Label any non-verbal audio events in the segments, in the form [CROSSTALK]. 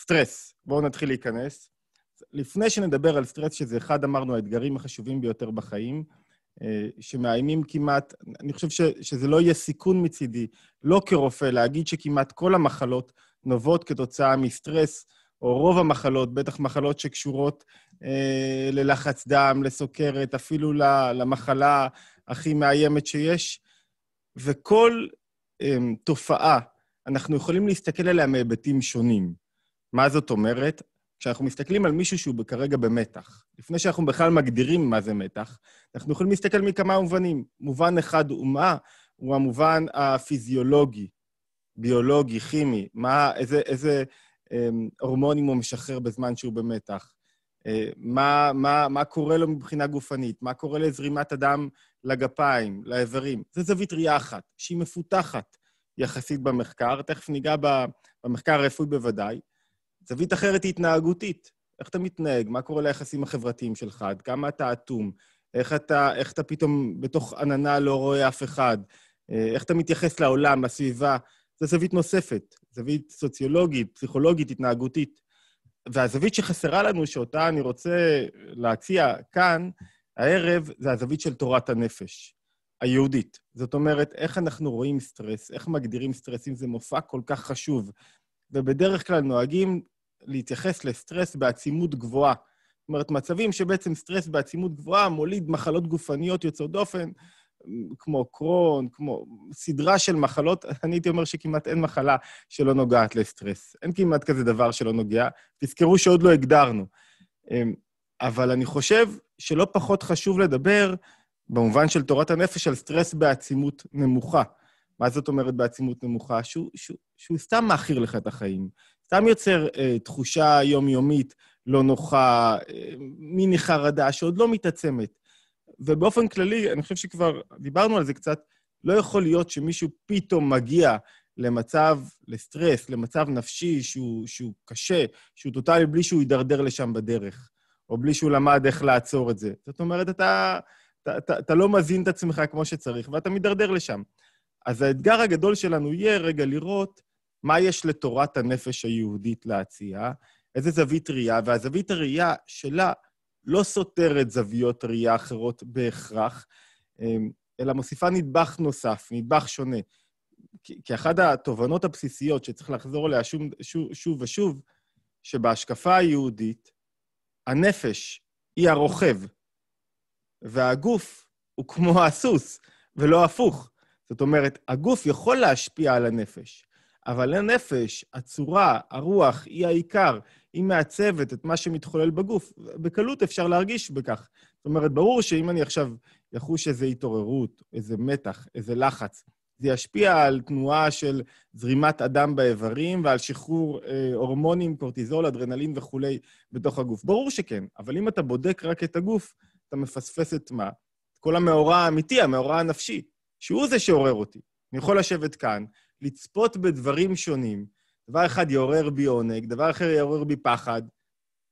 סטרס, בואו נתחיל להיכנס. לפני שנדבר על סטרס, שזה אחד, אמרנו, האתגרים החשובים ביותר בחיים, אה, שמאיימים כמעט, אני חושב ש, שזה לא יהיה סיכון מצידי, לא כרופא, להגיד שכמעט כל המחלות נובעות כתוצאה מסטרס, או רוב המחלות, בטח מחלות שקשורות אה, ללחץ דם, לסוכרת, אפילו למחלה הכי מאיימת שיש, וכל אה, תופעה, אנחנו יכולים להסתכל עליה מהיבטים שונים. מה זאת אומרת? כשאנחנו מסתכלים על מישהו שהוא כרגע במתח, לפני שאנחנו בכלל מגדירים מה זה מתח, אנחנו יכולים להסתכל מכמה מובנים. מובן אחד הוא מה? הוא המובן הפיזיולוגי, ביולוגי, כימי, מה, איזה, איזה אמ, הורמונים הוא משחרר בזמן שהוא במתח, אה, מה, מה, מה קורה לו מבחינה גופנית, מה קורה לזרימת הדם לגפיים, לאיברים. זו זווית ראייה אחת, שהיא מפותחת יחסית במחקר, תכף ניגע במחקר הרפואי בוודאי. זווית אחרת היא התנהגותית. איך אתה מתנהג? מה קורה ליחסים החברתיים שלך? עד כמה אתה אטום? איך אתה, איך אתה פתאום בתוך עננה לא רואה אף אחד? אה, איך אתה מתייחס לעולם, לסביבה? זו זווית נוספת, זווית סוציולוגית, פסיכולוגית, התנהגותית. והזווית שחסרה לנו, שאותה אני רוצה להציע כאן, הערב, זה הזווית של תורת הנפש, היהודית. זאת אומרת, איך אנחנו רואים סטרס, איך מגדירים סטרס, אם זה מופע כל כך חשוב. ובדרך כלל נוהגים להתייחס לסטרס בעצימות גבוהה. זאת אומרת, מצבים שבעצם סטרס בעצימות גבוהה מוליד מחלות גופניות יוצאות דופן, כמו קרוהן, כמו סדרה של מחלות, [LAUGHS] אני הייתי אומר שכמעט אין מחלה שלא נוגעת לסטרס. אין כמעט כזה דבר שלא נוגע. תזכרו שעוד לא הגדרנו. אמ, אבל אני חושב שלא פחות חשוב לדבר, במובן של תורת הנפש, על סטרס בעצימות נמוכה. מה זאת אומרת בעצימות נמוכה? שהוא, שהוא, שהוא סתם מאכיר לך את החיים. סתם יוצר אה, תחושה יומיומית לא נוחה, אה, מיני חרדה שעוד לא מתעצמת. ובאופן כללי, אני חושב שכבר דיברנו על זה קצת, לא יכול להיות שמישהו פתאום מגיע למצב, לסטרס, למצב נפשי שהוא, שהוא קשה, שהוא טוטאלי, בלי שהוא יידרדר לשם בדרך, או בלי שהוא למד איך לעצור את זה. זאת אומרת, אתה, אתה, אתה, אתה לא מזין את עצמך כמו שצריך, ואתה מידרדר לשם. אז האתגר הגדול שלנו יהיה רגע לראות מה יש לתורת הנפש היהודית להציע, איזה זווית ראייה, והזווית הראייה שלה לא סותרת זוויות ראייה אחרות בהכרח, אמ, אלא מוסיפה נדבך נוסף, נדבך שונה. כי, אחת התובנות הבסיסיות שצריך לחזור אליה שוב, שוב, שוב ושוב, שבהשקפה היהודית, הנפש היא הרוכב, והגוף הוא כמו הסוס, ולא הפוך. זאת אומרת, הגוף יכול להשפיע על הנפש, אבל הנפש, הצורה, הרוח, היא העיקר, היא מעצבת את מה שמתחולל בגוף. בקלות אפשר להרגיש בכך. זאת אומרת, ברור שאם אני עכשיו יחוש איזו התעוררות, איזה מתח, איזה לחץ, זה ישפיע על תנועה של זרימת אדם באיברים ועל שחרור אה, הורמונים, קורטיזול, אדרנלין וכולי בתוך הגוף. ברור שכן, אבל אם אתה בודק רק את הגוף, אתה מפספס את מה? כל המאורע האמיתי, המאורע הנפשי, שהוא זה שעורר אותי. אני יכול לשבת כאן, לצפות בדברים שונים. דבר אחד יעורר בי עונג, דבר אחר יעורר בי פחד.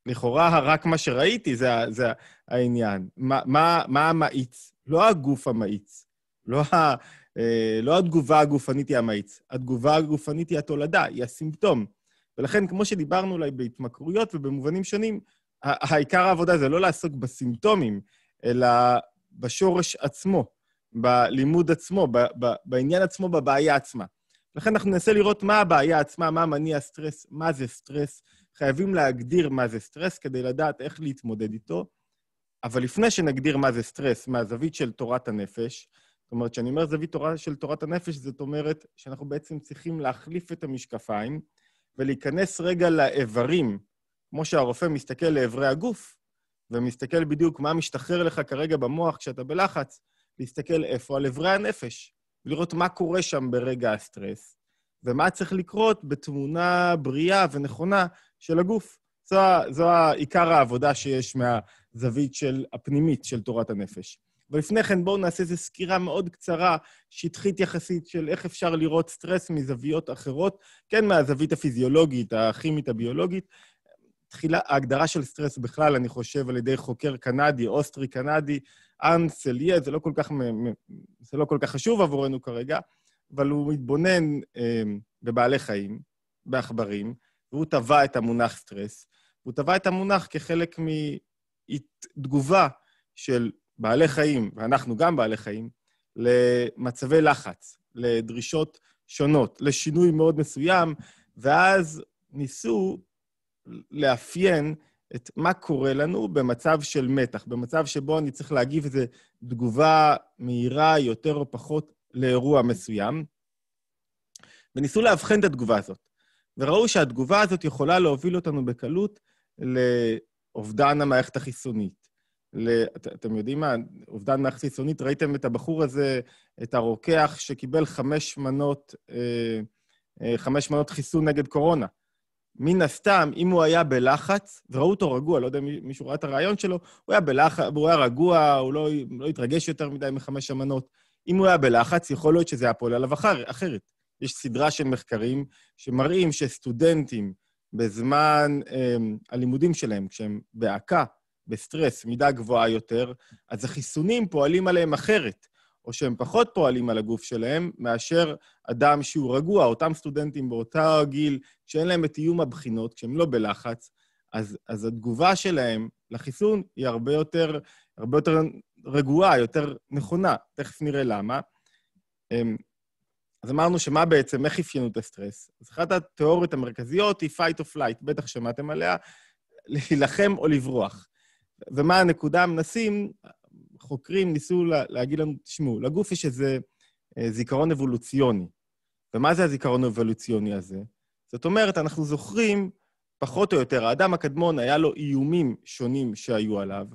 לכאורה, רק מה שראיתי זה, זה העניין. מה, מה, מה המאיץ? לא הגוף המאיץ. לא, ה, אה, לא התגובה הגופנית היא המאיץ. התגובה הגופנית היא התולדה, היא הסימפטום. ולכן, כמו שדיברנו אולי בהתמכרויות ובמובנים שונים, העיקר העבודה זה לא לעסוק בסימפטומים, אלא בשורש עצמו, בלימוד עצמו, בעניין עצמו, בבעיה עצמה. לכן אנחנו ננסה לראות מה הבעיה עצמה, מה מניע סטרס, מה זה סטרס. חייבים להגדיר מה זה סטרס כדי לדעת איך להתמודד איתו. אבל לפני שנגדיר מה זה סטרס מהזווית של תורת הנפש, זאת אומרת, כשאני אומר זווית תורה של תורת הנפש, זאת אומרת שאנחנו בעצם צריכים להחליף את המשקפיים ולהיכנס רגע לאיברים, כמו שהרופא מסתכל לאיברי הגוף, ומסתכל בדיוק מה משתחרר לך כרגע במוח כשאתה בלחץ, להסתכל איפה? על איברי הנפש. ולראות מה קורה שם ברגע הסטרס, ומה צריך לקרות בתמונה בריאה ונכונה של הגוף. זו, זו עיקר העבודה שיש מהזווית של הפנימית של תורת הנפש. ולפני כן בואו נעשה איזו סקירה מאוד קצרה, שטחית יחסית, של איך אפשר לראות סטרס מזוויות אחרות, כן מהזווית הפיזיולוגית, הכימית, הביולוגית. תחילה, ההגדרה של סטרס בכלל, אני חושב, על ידי חוקר קנדי, אוסטרי קנדי, אנסליה, זה לא זה לא כל כך חשוב עבורנו כרגע, אבל הוא מתבונן אה, בבעלי חיים, בעכברים, והוא טבע את המונח סטרס. הוא טבע את המונח כחלק מתגובה של בעלי חיים, ואנחנו גם בעלי חיים, למצבי לחץ, לדרישות שונות, לשינוי מאוד מסוים, ואז ניסו לאפיין את מה קורה לנו במצב של מתח, במצב שבו אני צריך להגיב איזו תגובה מהירה יותר או פחות לאירוע מסוים, וניסו לאבחן את התגובה הזאת. וראו שהתגובה הזאת יכולה להוביל אותנו בקלות לאובדן המערכת החיסונית. את, אתם יודעים מה? אובדן מערכת חיסונית, ראיתם את הבחור הזה, את הרוקח שקיבל חמש מנות, אה, אה, חמש מנות חיסון נגד קורונה. מן הסתם, אם הוא היה בלחץ, וראו אותו רגוע, לא יודע אם מישהו ראה את הרעיון שלו, הוא היה בלחץ, הוא היה רגוע, הוא לא, לא התרגש יותר מדי מחמש המנות. אם הוא היה בלחץ, יכול להיות שזה היה פועל עליו אחר, אחרת. יש סדרה של מחקרים שמראים שסטודנטים, בזמן אה, הלימודים שלהם, כשהם בהעקה, בסטרס, מידה גבוהה יותר, אז החיסונים פועלים עליהם אחרת, או שהם פחות פועלים על הגוף שלהם, מאשר אדם שהוא רגוע, אותם סטודנטים באותה גיל, שאין להם את איום הבחינות, כשהם לא בלחץ, אז, אז התגובה שלהם לחיסון היא הרבה יותר, הרבה יותר רגועה, יותר נכונה. תכף נראה למה. אמ, אז אמרנו שמה בעצם, איך אפיינו את הסטרס? אז אחת התיאוריות המרכזיות היא fight or flight, בטח שמעתם עליה, להילחם או לברוח. ומה הנקודה? מנסים, חוקרים ניסו להגיד לנו, תשמעו, לגוף יש איזה אה, זיכרון אבולוציוני. ומה זה הזיכרון האבולוציוני הזה? זאת אומרת, אנחנו זוכרים, פחות או יותר, האדם הקדמון, היה לו איומים שונים שהיו עליו,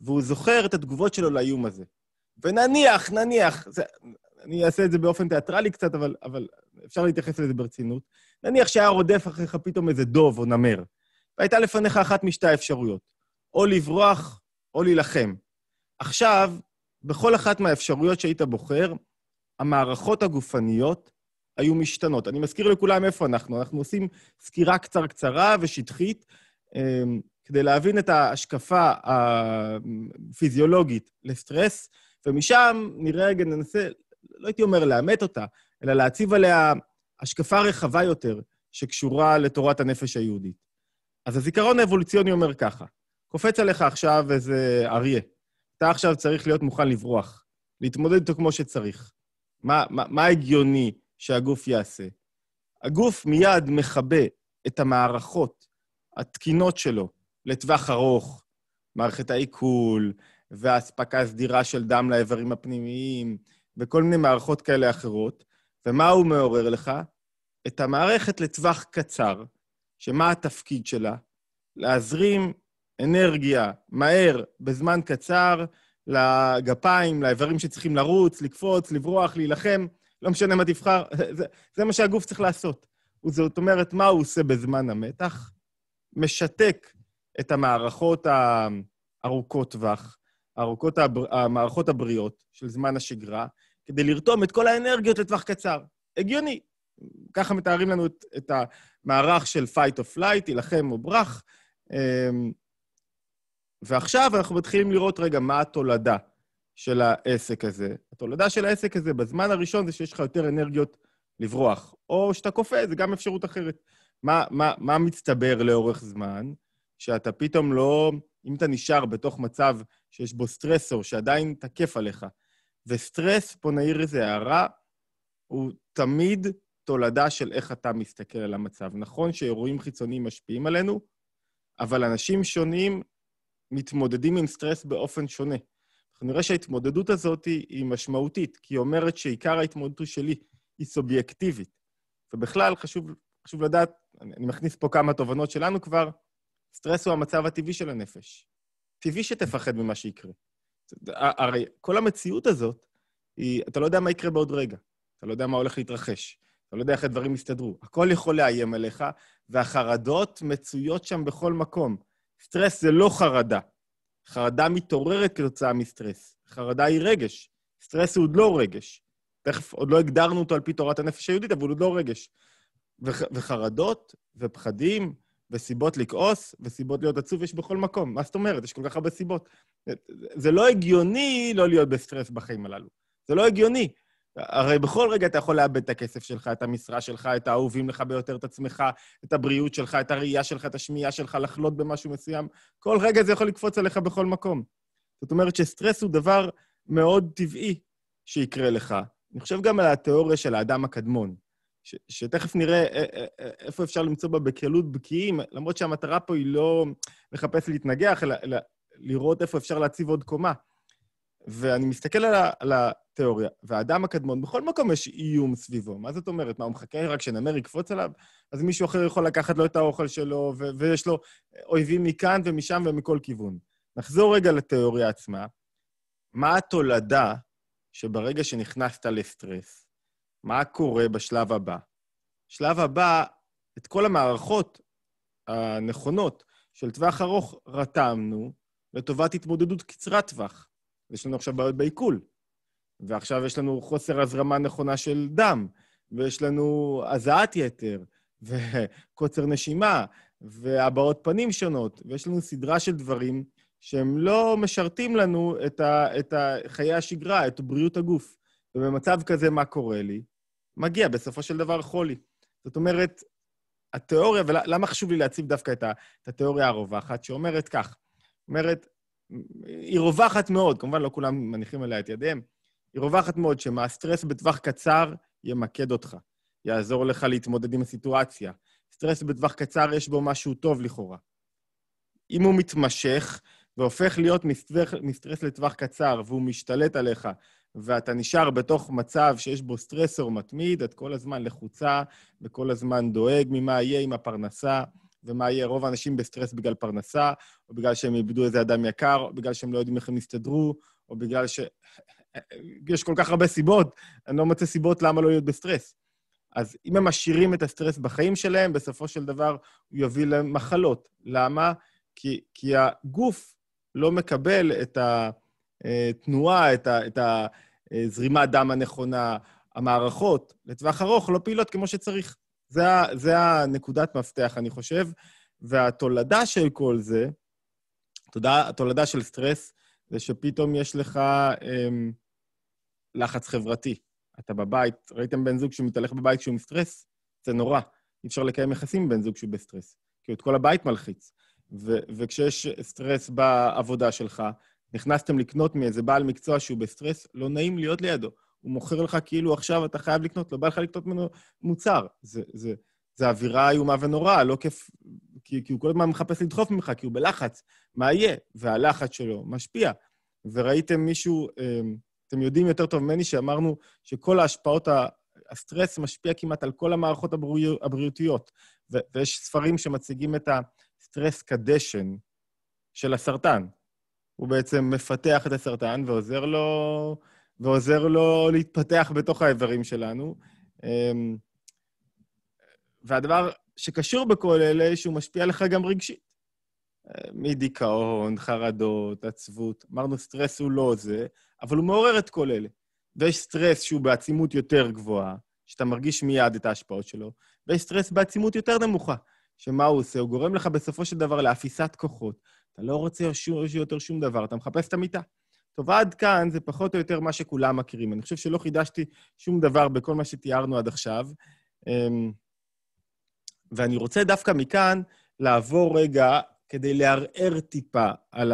והוא זוכר את התגובות שלו לאיום הזה. ונניח, נניח, זה, אני אעשה את זה באופן תיאטרלי קצת, אבל, אבל אפשר להתייחס לזה ברצינות. נניח שהיה רודף אחריך פתאום איזה דוב או נמר, והייתה לפניך אחת משתי האפשרויות, או לברוח או להילחם. עכשיו, בכל אחת מהאפשרויות שהיית בוחר, המערכות הגופניות היו משתנות. אני מזכיר לכולם איפה אנחנו. אנחנו עושים סקירה קצר-קצרה ושטחית, אמ, כדי להבין את ההשקפה הפיזיולוגית לסטרס, ומשם נראה רגע, ננסה, לא הייתי אומר לאמת אותה, אלא להציב עליה השקפה רחבה יותר שקשורה לתורת הנפש היהודית. אז הזיכרון האבולוציוני אומר ככה, קופץ עליך עכשיו איזה אריה. אתה עכשיו צריך להיות מוכן לברוח, להתמודד איתו כמו שצריך. מה, מה, מה הגיוני שהגוף יעשה? הגוף מיד מכבה את המערכות התקינות שלו לטווח ארוך, מערכת העיכול והאספקה הסדירה של דם לאיברים הפנימיים וכל מיני מערכות כאלה אחרות, ומה הוא מעורר לך? את המערכת לטווח קצר, שמה התפקיד שלה? להזרים אנרגיה מהר, בזמן קצר, לגפיים, לאיברים שצריכים לרוץ, לקפוץ, לברוח, להילחם, לא משנה מה תבחר, [LAUGHS] זה, זה מה שהגוף צריך לעשות. זאת אומרת, מה הוא עושה בזמן המתח? משתק את המערכות הארוכות טווח, ארוכות הבר... המערכות הבריאות של זמן השגרה, כדי לרתום את כל האנרגיות לטווח קצר. הגיוני. ככה מתארים לנו את, את המערך של fight or flight, תילחם או ברח. ועכשיו אנחנו מתחילים לראות רגע מה התולדה של העסק הזה. התולדה של העסק הזה בזמן הראשון זה שיש לך יותר אנרגיות לברוח, או שאתה כופה, זה גם אפשרות אחרת. מה, מה, מה מצטבר לאורך זמן? שאתה פתאום לא... אם אתה נשאר בתוך מצב שיש בו סטרסור שעדיין תקף עליך, וסטרס, פה נעיר איזו הערה, הוא תמיד תולדה של איך אתה מסתכל על המצב. נכון שאירועים חיצוניים משפיעים עלינו, אבל אנשים שונים מתמודדים עם סטרס באופן שונה. אנחנו נראה שההתמודדות הזאת היא משמעותית, כי היא אומרת שעיקר ההתמודדות שלי היא סובייקטיבית. ובכלל, חשוב, חשוב לדעת, אני, מכניס פה כמה תובנות שלנו כבר, סטרס הוא המצב הטבעי של הנפש. טבעי שתפחד ממה שיקרה. הרי כל המציאות הזאת, היא, אתה לא יודע מה יקרה בעוד רגע. אתה לא יודע מה הולך להתרחש. אתה לא יודע איך הדברים יסתדרו. הכל יכול לאיים עליך, והחרדות מצויות שם בכל מקום. סטרס זה לא חרדה. חרדה מתעוררת כתוצאה מסטרס. חרדה היא רגש. סטרס הוא עוד לא רגש. תכף, עוד לא הגדרנו אותו על פי תורת הנפש היהודית, אבל הוא עוד לא רגש. וח, וחרדות, ופחדים, וסיבות לכעוס, וסיבות להיות עצוב יש בכל מקום. מה זאת אומרת? יש כל כך הרבה סיבות. זה לא הגיוני לא להיות בסטרס בחיים הללו. זה לא הגיוני. הרי בכל רגע אתה יכול לאבד את הכסף שלך, את המשרה שלך, את האהובים לך ביותר, את עצמך, את הבריאות שלך, את הראייה שלך, את השמיעה שלך, לחלות במשהו מסוים. כל רגע זה יכול לקפוץ עליך בכל מקום. זאת אומרת שסטרס הוא דבר מאוד טבעי שיקרה לך. אני חושב גם על התיאוריה של האדם הקדמון, ש- שתכף נראה איפה אפשר למצוא בה בקלות בקיאים, למרות שהמטרה פה היא לא לחפש להתנגח, אלא, לראות איפה אפשר להציב עוד קומה. ואני מסתכל על, ה- על התיאוריה, והאדם הקדמון, בכל מקום יש איום סביבו. מה זאת אומרת? מה, הוא מחכה רק שנמר יקפוץ עליו? אז מישהו אחר יכול לקחת לו את האוכל שלו, ו- ויש לו אויבים מכאן ומשם ומכל כיוון. נחזור רגע לתיאוריה עצמה. מה התולדה שברגע שנכנסת לסטרס, מה קורה בשלב הבא? שלב הבא, את כל המערכות הנכונות של טווח ארוך רתמנו לטובת התמודדות קצרת טווח. יש לנו עכשיו בעיות בעיכול, ועכשיו יש לנו חוסר הזרמה נכונה של דם, ויש לנו הזעת יתר, [LAUGHS] וקוצר נשימה, והבעות פנים שונות, ויש לנו סדרה של דברים שהם לא משרתים לנו את, ה, את ה, חיי השגרה, את בריאות הגוף. ובמצב כזה, מה קורה לי? מגיע בסופו של דבר חולי. זאת אומרת, התיאוריה, ולמה חשוב לי להציב דווקא את, ה, את התיאוריה הרווחת, שאומרת כך, אומרת, היא רווחת מאוד, כמובן לא כולם מניחים עליה את ידיהם, היא רווחת מאוד שמהסטרס בטווח קצר ימקד אותך, יעזור לך להתמודד עם הסיטואציה. סטרס בטווח קצר יש בו משהו טוב לכאורה. אם הוא מתמשך והופך להיות מסטרס, מסטרס לטווח קצר והוא משתלט עליך, ואתה נשאר בתוך מצב שיש בו stressor מתמיד, את כל הזמן לחוצה וכל הזמן דואג ממה יהיה עם הפרנסה, ומה יהיה. רוב האנשים בסטרס בגלל פרנסה, או בגלל שהם איבדו איזה אדם יקר, או בגלל שהם לא יודעים איך הם יסתדרו, או בגלל ש... יש כל כך הרבה סיבות, אני לא מוצא סיבות למה לא להיות בסטרס. אז אם הם משאירים את הסטרס בחיים שלהם, בסופו של דבר הוא יביא להם מחלות. למה? כי, כי הגוף לא מקבל את התנועה, את, ה, את הזרימת דם הנכונה, המערכות לטווח ארוך לא פעילות כמו שצריך. זה, זה הנקודת מפתח, אני חושב. והתולדה של כל זה, תודה, התולדה של סטרס, זה שפתאום יש לך אמ, לחץ חברתי. אתה בבית, ראיתם בן זוג שמתהלך בבית כשהוא מסטרס? זה נורא. אי אפשר לקיים יחסים עם בן זוג שהוא בסטרס, כי את כל הבית מלחיץ. ו- וכשיש סטרס בעבודה שלך, נכנסתם לקנות מאיזה בעל מקצוע שהוא בסטרס, לא נעים להיות לידו. הוא מוכר לך כאילו עכשיו אתה חייב לקנות, לא בא לך לקנות ממנו מוצר. זה, זה, זה אווירה איומה ונוראה, לא כיף, כי, כי הוא כל הזמן מחפש לדחוף ממך, כי הוא בלחץ. מה יהיה? והלחץ שלו משפיע. וראיתם מישהו, אמ, אתם יודעים יותר טוב ממני, שאמרנו שכל ההשפעות, הסטרס משפיע כמעט על כל המערכות הבריאותיות. ו- ויש ספרים שמציגים את הסטרס קדשן של הסרטן. הוא בעצם מפתח את הסרטן ועוזר לו, ועוזר לו להתפתח בתוך האיברים שלנו. אמ, והדבר שקשור בכל אלה, שהוא משפיע לך גם רגשית. מדיכאון, חרדות, עצבות. אמרנו, סטרס הוא לא זה, אבל הוא מעורר את כל אלה. ויש סטרס שהוא בעצימות יותר גבוהה, שאתה מרגיש מיד את ההשפעות שלו, ויש סטרס בעצימות יותר נמוכה, שמה הוא עושה? הוא גורם לך בסופו של דבר לאפיסת כוחות. אתה לא רוצה יותר שום דבר, אתה מחפש את המיטה. טוב, עד כאן זה פחות או יותר מה שכולם מכירים. אני חושב שלא חידשתי שום דבר בכל מה שתיארנו עד עכשיו. אמ, ואני רוצה דווקא מכאן לעבור רגע כדי לערער טיפה על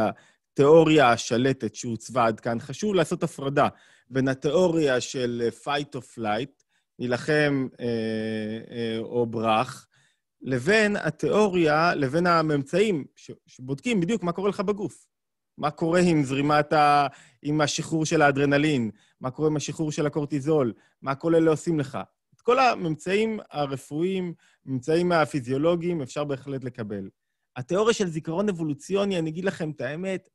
התיאוריה השלטת שהוצבה עד כאן. חשוב לעשות הפרדה בין התיאוריה של fight or flight, להילחם אה, אה, או ברח, לבין התיאוריה, לבין הממצאים שבודקים בדיוק מה קורה לך בגוף. מה קורה עם זרימת ה... עם השחרור של האדרנלין, מה קורה עם השחרור של הקורטיזול, מה כל אלה עושים לך. את כל הממצאים הרפואיים, ממצאים הפיזיולוגיים, אפשר בהחלט לקבל. התיאוריה של זיכרון אבולוציוני, אני אגיד לכם את האמת,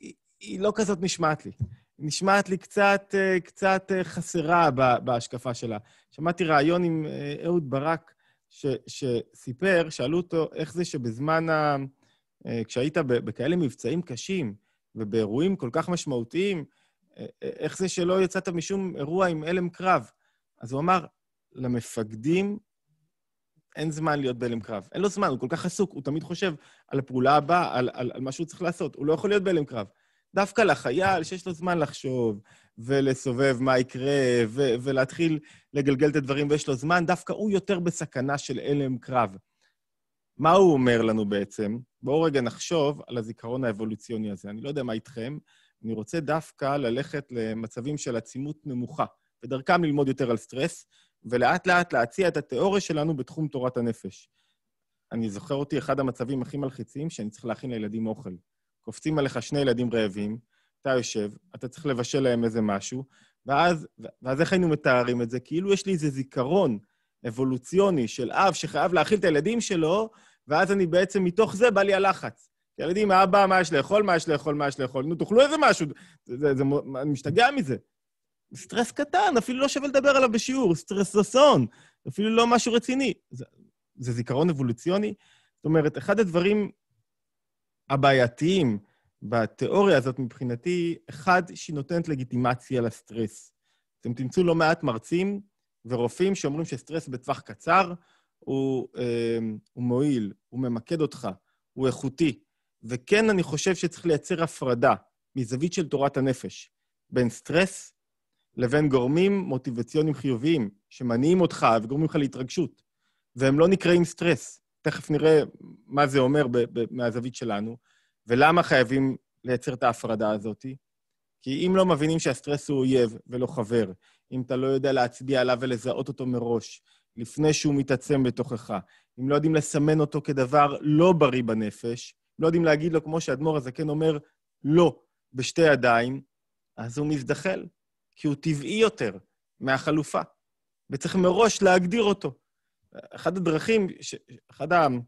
היא, היא, לא כזאת נשמעת לי. היא נשמעת לי קצת, קצת חסרה בהשקפה שלה. שמעתי ראיון עם אהוד ברק, ש, שסיפר, שאלו אותו איך זה שבזמן ה... כשהיית בכאלה מבצעים קשים ובאירועים כל כך משמעותיים, איך זה שלא יצאת משום אירוע עם הלם קרב? אז הוא אמר, למפקדים אין זמן להיות בהלם קרב. אין לו זמן, הוא כל כך עסוק, הוא תמיד חושב על הפעולה הבאה, על, על, על מה שהוא צריך לעשות. הוא לא יכול להיות בהלם קרב. דווקא לחייל שיש לו זמן לחשוב ולסובב מה יקרה ו- ולהתחיל לגלגל את הדברים ויש לו זמן, דווקא הוא יותר בסכנה של הלם קרב. מה הוא אומר לנו בעצם? בואו רגע נחשוב על הזיכרון האבולוציוני הזה. אני לא יודע מה איתכם, אני רוצה דווקא ללכת למצבים של עצימות נמוכה, ודרכם ללמוד יותר על סטרס, ולאט-לאט להציע את התיאוריה שלנו בתחום תורת הנפש. אני זוכר אותי, אחד המצבים הכי מלחיצים, שאני צריך להכין לילדים אוכל. קופצים עליך שני ילדים רעבים, אתה יושב, אתה צריך לבשל להם איזה משהו, ואז, ואז איך היינו מתארים את זה? כאילו יש לי איזה זיכרון אבולוציוני של אב שחייב להאכיל את הילדים שלו, ואז אני בעצם, מתוך זה בא לי הלחץ. ילדים, אבא, מה יש לאכול, מה יש לאכול, מה יש לאכול? נו, תאכלו איזה משהו. זה, זה, זה, אני משתגע מזה. סטרס קטן, אפילו לא שווה לדבר עליו בשיעור, סטרס אסון, אפילו לא משהו רציני. זה, זה זיכרון אבולוציוני? זאת אומרת, אחד הדברים הבעייתיים בתיאוריה הזאת מבחינתי, אחד, שהיא נותנת לגיטימציה לסטרס. אתם תמצאו לא מעט מרצים ורופאים שאומרים שסטרס בטווח קצר הוא, אה, הוא מועיל, הוא ממקד אותך, הוא איכותי. וכן, אני חושב שצריך לייצר הפרדה מזווית של תורת הנפש בין סטרס לבין גורמים מוטיבציוניים חיוביים שמניעים אותך וגורמים לך להתרגשות, והם לא נקראים סטרס. תכף נראה מה זה אומר מהזווית שלנו, ולמה חייבים לייצר את ההפרדה הזאת. כי אם לא מבינים שהסטרס הוא אויב ולא חבר, אם אתה לא יודע להצביע עליו ולזהות אותו מראש, לפני שהוא מתעצם בתוכך, אם לא יודעים לסמן אותו כדבר לא בריא בנפש, לא יודעים להגיד לו, כמו שאדמו"ר הזקן אומר, לא, בשתי ידיים, אז הוא מזדחל, כי הוא טבעי יותר מהחלופה, וצריך מראש להגדיר אותו. אחת הדרכים, ש... אחד ה... אני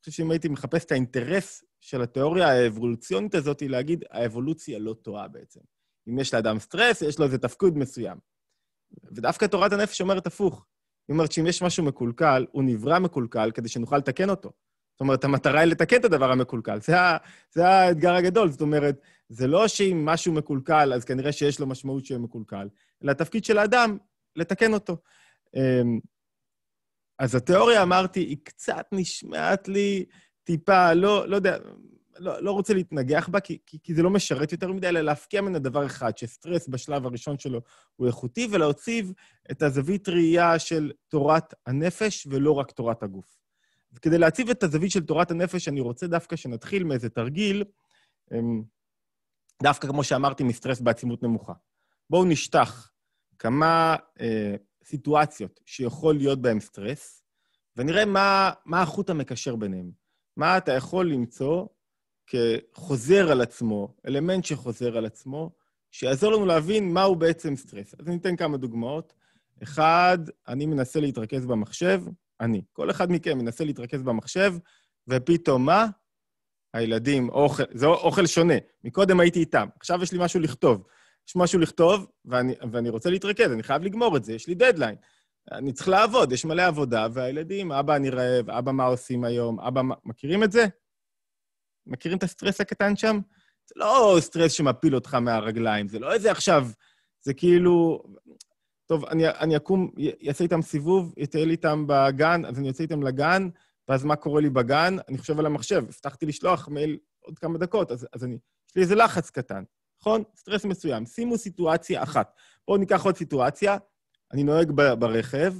חושב שאם הייתי מחפש את האינטרס של התיאוריה האבולוציונית הזאת, היא להגיד, האבולוציה לא טועה בעצם. אם יש לאדם סטרס, יש לו איזה תפקוד מסוים. ודווקא תורת הנפש אומרת הפוך. היא אומרת שאם יש משהו מקולקל, הוא נברא מקולקל כדי שנוכל לתקן אותו. זאת אומרת, המטרה היא לתקן את הדבר המקולקל. זה, זה האתגר הגדול. זאת אומרת, זה לא שאם משהו מקולקל, אז כנראה שיש לו משמעות שיהיה מקולקל, אלא התפקיד של האדם, לתקן אותו. אמ, אז התיאוריה, אמרתי, היא קצת נשמעת לי טיפה, לא, לא יודע, לא, לא רוצה להתנגח בה, כי, כי, כי זה לא משרת יותר מדי, אלא להפקיע ממנה דבר אחד, שסטרס בשלב הראשון שלו הוא איכותי, ולהוציב את הזווית ראייה של תורת הנפש ולא רק תורת הגוף. וכדי להציב את הזווית של תורת הנפש, אני רוצה דווקא שנתחיל מאיזה תרגיל, אמ, דווקא כמו שאמרתי, מסטרס בעצימות נמוכה. בואו נשטח כמה אה, סיטואציות שיכול להיות בהן סטרס, ונראה מה, מה החוט המקשר ביניהם. מה אתה יכול למצוא כחוזר על עצמו, אלמנט שחוזר על עצמו, שיעזור לנו להבין מהו בעצם סטרס. אז אני אתן כמה דוגמאות. אחד, אני מנסה להתרכז במחשב, אני. כל אחד מכם מנסה להתרכז במחשב, ופתאום מה? הילדים, אוכל, זה עוד כל שונה. מקודם הייתי איתם, עכשיו יש לי משהו לכתוב. יש משהו לכתוב, ואני, ואני רוצה להתרכז, אני חייב לגמור את זה, יש לי דדליין. אני צריך לעבוד, יש מלא עבודה, והילדים, אבא, אני רעב, אבא, מה עושים היום? אבא. מכירים את זה? מכירים את הסטרס הקטן שם? זה לא סטרס שמפיל אותך מהרגליים, זה לא איזה עכשיו, זה כאילו... טוב, אני, אני אקום, אעשה איתם סיבוב, אטייל איתם בגן, אז אני יוצא איתם לגן, ואז מה קורה לי בגן? אני חושב על המחשב, הבטחתי לשלוח מייל עוד כמה דקות, אז, אז אני... יש לי איזה לחץ קטן, נכון? סטרס מסוים. שימו סיטואציה אחת. בואו ניקח עוד סיטואציה. אני נוהג ברכב,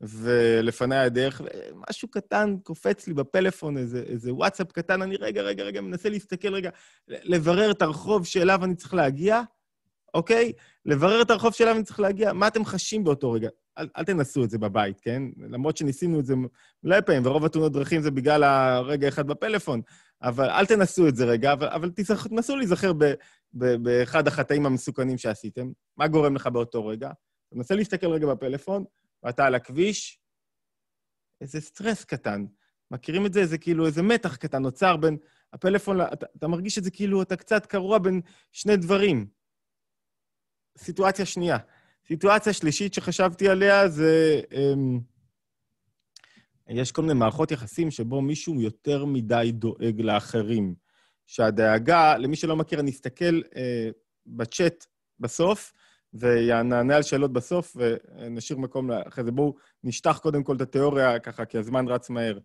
ולפניי הדרך, משהו קטן קופץ לי בפלאפון, איזה, איזה וואטסאפ קטן, אני רגע, רגע, רגע, מנסה להסתכל רגע, לברר את הרחוב שאליו אני צריך להגיע, אוקיי? לברר את הרחוב שאליו אני צריך להגיע, מה אתם חשים באותו רגע? אל, אל תנסו את זה בבית, כן? למרות שניסינו את זה מלא פעמים, ורוב התאונות דרכים זה בגלל הרגע אחד בפלאפון, אבל אל תנסו את זה רגע, אבל, אבל תנסו להיזכר באחד החטאים המסוכנים שעשיתם. מה גורם לך באותו רגע? תנסה להסתכל רגע בפלאפון, ואתה על הכביש, איזה סטרס קטן. מכירים את זה? זה כאילו איזה מתח קטן נוצר בין הפלאפון, אתה, אתה מרגיש את זה כאילו אתה קצת קרוע בין שני דברים. סיטואציה שנייה. סיטואציה שלישית שחשבתי עליה זה... אמ, יש כל מיני מערכות יחסים שבו מישהו יותר מדי דואג לאחרים. שהדאגה, למי שלא מכיר, אני אסתכל אה, בצ'אט בסוף, ונענה על שאלות בסוף, ונשאיר מקום אחרי זה. בואו נשטח קודם כל את התיאוריה ככה, כי הזמן רץ מהר.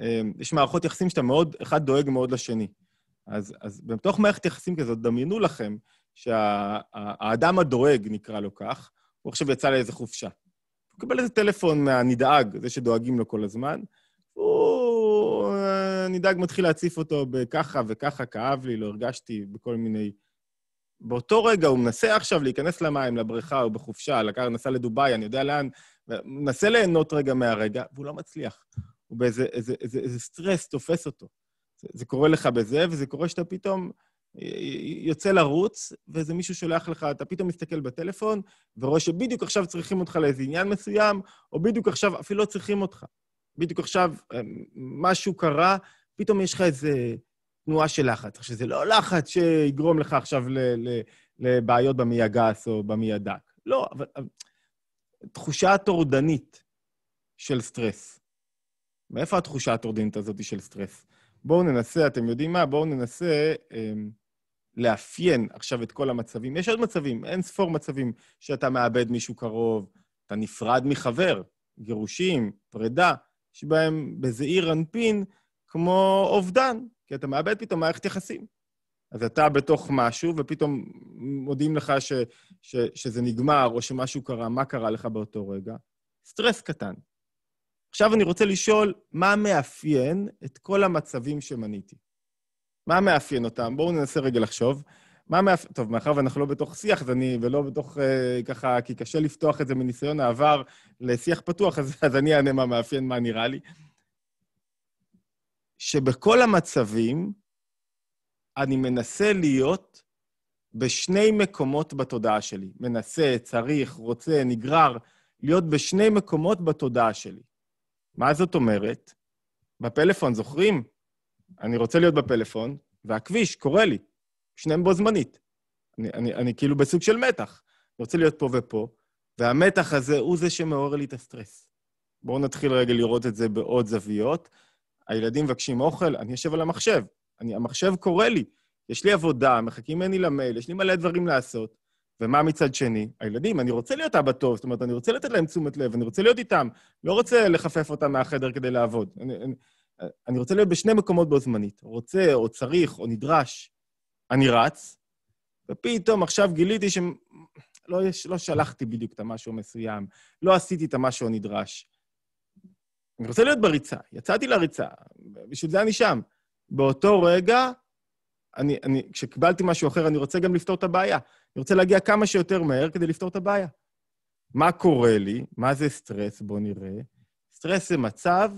אמ, יש מערכות יחסים שאתה מאוד, אחד דואג מאוד לשני. אז, אז בתוך מערכת יחסים כזאת, דמיינו לכם שהאדם שה, הדואג, נקרא לו כך, הוא עכשיו יצא לאיזה חופשה. הוא קיבל איזה טלפון מהנדאג, זה שדואגים לו כל הזמן, הוא... הנדאג מתחיל להציף אותו בככה וככה, כאב לי, לא הרגשתי, בכל מיני... באותו רגע הוא מנסה עכשיו להיכנס למים, לבריכה, או בחופשה, לקח, נסע לדובאי, אני יודע לאן, מנסה ליהנות רגע מהרגע, והוא לא מצליח. הוא באיזה איזה, איזה, איזה סטרס תופס אותו. זה, זה קורה לך בזה, וזה קורה שאתה פתאום יוצא לרוץ, ואיזה מישהו שולח לך, אתה פתאום מסתכל בטלפון, ורואה שבדיוק עכשיו צריכים אותך לאיזה עניין מסוים, או בדיוק עכשיו אפילו לא צריכים אותך. בדיוק עכשיו אה, משהו קרה, פתאום יש לך איזה תנועה של לחץ. עכשיו, זה לא לחץ שיגרום לך עכשיו לבעיות במעי הגס או במעי הדק. לא, אבל תחושה טורדנית של סטרס. מאיפה התחושה הטורדנית הזאת של סטרס? בואו ננסה, אתם יודעים מה? בואו ננסה אה, לאפיין עכשיו את כל המצבים. יש עוד מצבים, אין ספור מצבים שאתה מאבד מישהו קרוב, אתה נפרד מחבר, גירושים, פרידה, שבהם בזעיר אנפין כמו אובדן, כי אתה מאבד פתאום מערכת יחסים. אז אתה בתוך משהו, ופתאום מודיעים לך ש, ש, שזה נגמר או שמשהו קרה, מה קרה לך באותו רגע? סטרס קטן. עכשיו אני רוצה לשאול, מה מאפיין את כל המצבים שמניתי? מה מאפיין אותם? בואו ננסה רגע לחשוב. מה מאפיין... טוב, מאחר ואנחנו לא בתוך שיח, אז אני, ולא בתוך אה, ככה, כי קשה לפתוח את זה מניסיון העבר לשיח פתוח, אז, אז אני אענה מה מאפיין, מה נראה לי. שבכל המצבים אני מנסה להיות בשני מקומות בתודעה שלי. מנסה, צריך, רוצה, נגרר, להיות בשני מקומות בתודעה שלי. מה זאת אומרת? בפלאפון, זוכרים? אני רוצה להיות בפלאפון, והכביש קורא לי, שניהם בו זמנית. אני, אני, אני כאילו בסוג של מתח. אני רוצה להיות פה ופה, והמתח הזה הוא זה שמעורר לי את הסטרס. בואו נתחיל רגע לראות את זה בעוד זוויות. הילדים מבקשים אוכל, אני יושב על המחשב. אני, המחשב קורא לי, יש לי עבודה, מחכים ממני למייל, יש לי מלא דברים לעשות. ומה מצד שני? הילדים, אני רוצה להיות אבא טוב, זאת אומרת, אני רוצה לתת להם תשומת לב, אני רוצה להיות איתם, לא רוצה לחפף אותם מהחדר כדי לעבוד. אני, אני, אני רוצה להיות בשני מקומות בו זמנית, רוצה, או צריך, או נדרש. אני רץ, ופתאום עכשיו גיליתי שלא לא שלחתי בדיוק את המשהו המסוים, לא עשיתי את המשהו הנדרש. אני רוצה להיות בריצה, יצאתי לריצה, בשביל זה אני שם. באותו רגע, אני, אני, כשקיבלתי משהו אחר, אני רוצה גם לפתור את הבעיה. אני רוצה להגיע כמה שיותר מהר כדי לפתור את הבעיה. מה קורה לי? מה זה סטרס? בואו נראה. סטרס זה מצב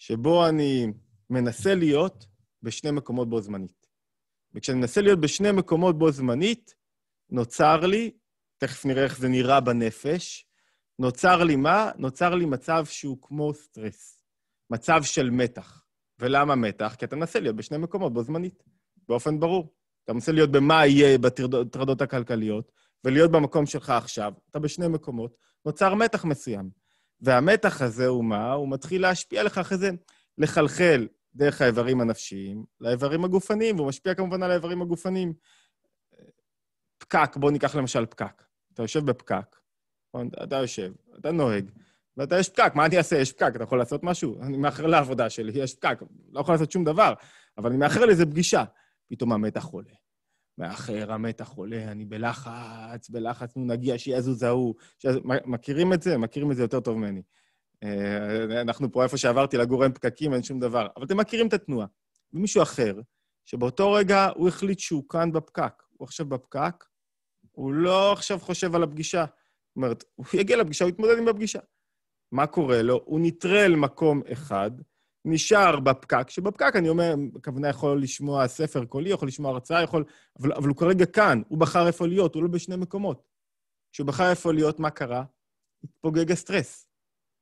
שבו אני מנסה להיות בשני מקומות בו זמנית. וכשאני מנסה להיות בשני מקומות בו זמנית, נוצר לי, תכף נראה איך זה נראה בנפש, נוצר לי מה? נוצר לי מצב שהוא כמו סטרס. מצב של מתח. ולמה מתח? כי אתה מנסה להיות בשני מקומות בו זמנית, באופן ברור. אתה מנסה להיות במה יהיה בטרדות הכלכליות, ולהיות במקום שלך עכשיו. אתה בשני מקומות, נוצר מתח מסוים. והמתח הזה הוא מה? הוא מתחיל להשפיע לך אחרי זה, לחלחל דרך האיברים הנפשיים לאיברים הגופניים, והוא משפיע כמובן על האיברים הגופניים. פקק, בואו ניקח למשל פקק. אתה יושב בפקק, נכון? אתה יושב, אתה נוהג, ואתה יש פקק, מה אני אעשה? יש פקק, אתה יכול לעשות משהו? אני מאחר לעבודה שלי, יש פקק, לא יכול לעשות שום דבר, אבל אני מאחר לאיזה פגישה. פתאום המתח עולה. מאחר, המתח עולה, אני בלחץ, בלחץ, נו, נגיע, שיזוז ההוא. מכירים את זה? מכירים את זה יותר טוב ממני. אה, אנחנו פה, איפה שעברתי לגור אין פקקים, אין שום דבר. אבל אתם מכירים את התנועה. ומישהו אחר, שבאותו רגע הוא החליט שהוא כאן בפקק. הוא עכשיו בפקק, הוא לא עכשיו חושב על הפגישה. זאת אומרת, הוא יגיע לפגישה, הוא יתמודד עם הפגישה. מה קורה לו? הוא נטרל מקום אחד, נשאר בפקק, שבפקק, אני אומר, הכוונה יכול לשמוע ספר קולי, יכול לשמוע הרצאה, יכול... אבל, אבל הוא כרגע כאן, הוא בחר איפה להיות, הוא לא בשני מקומות. כשהוא בחר איפה להיות, מה קרה? התפוגג הסטרס.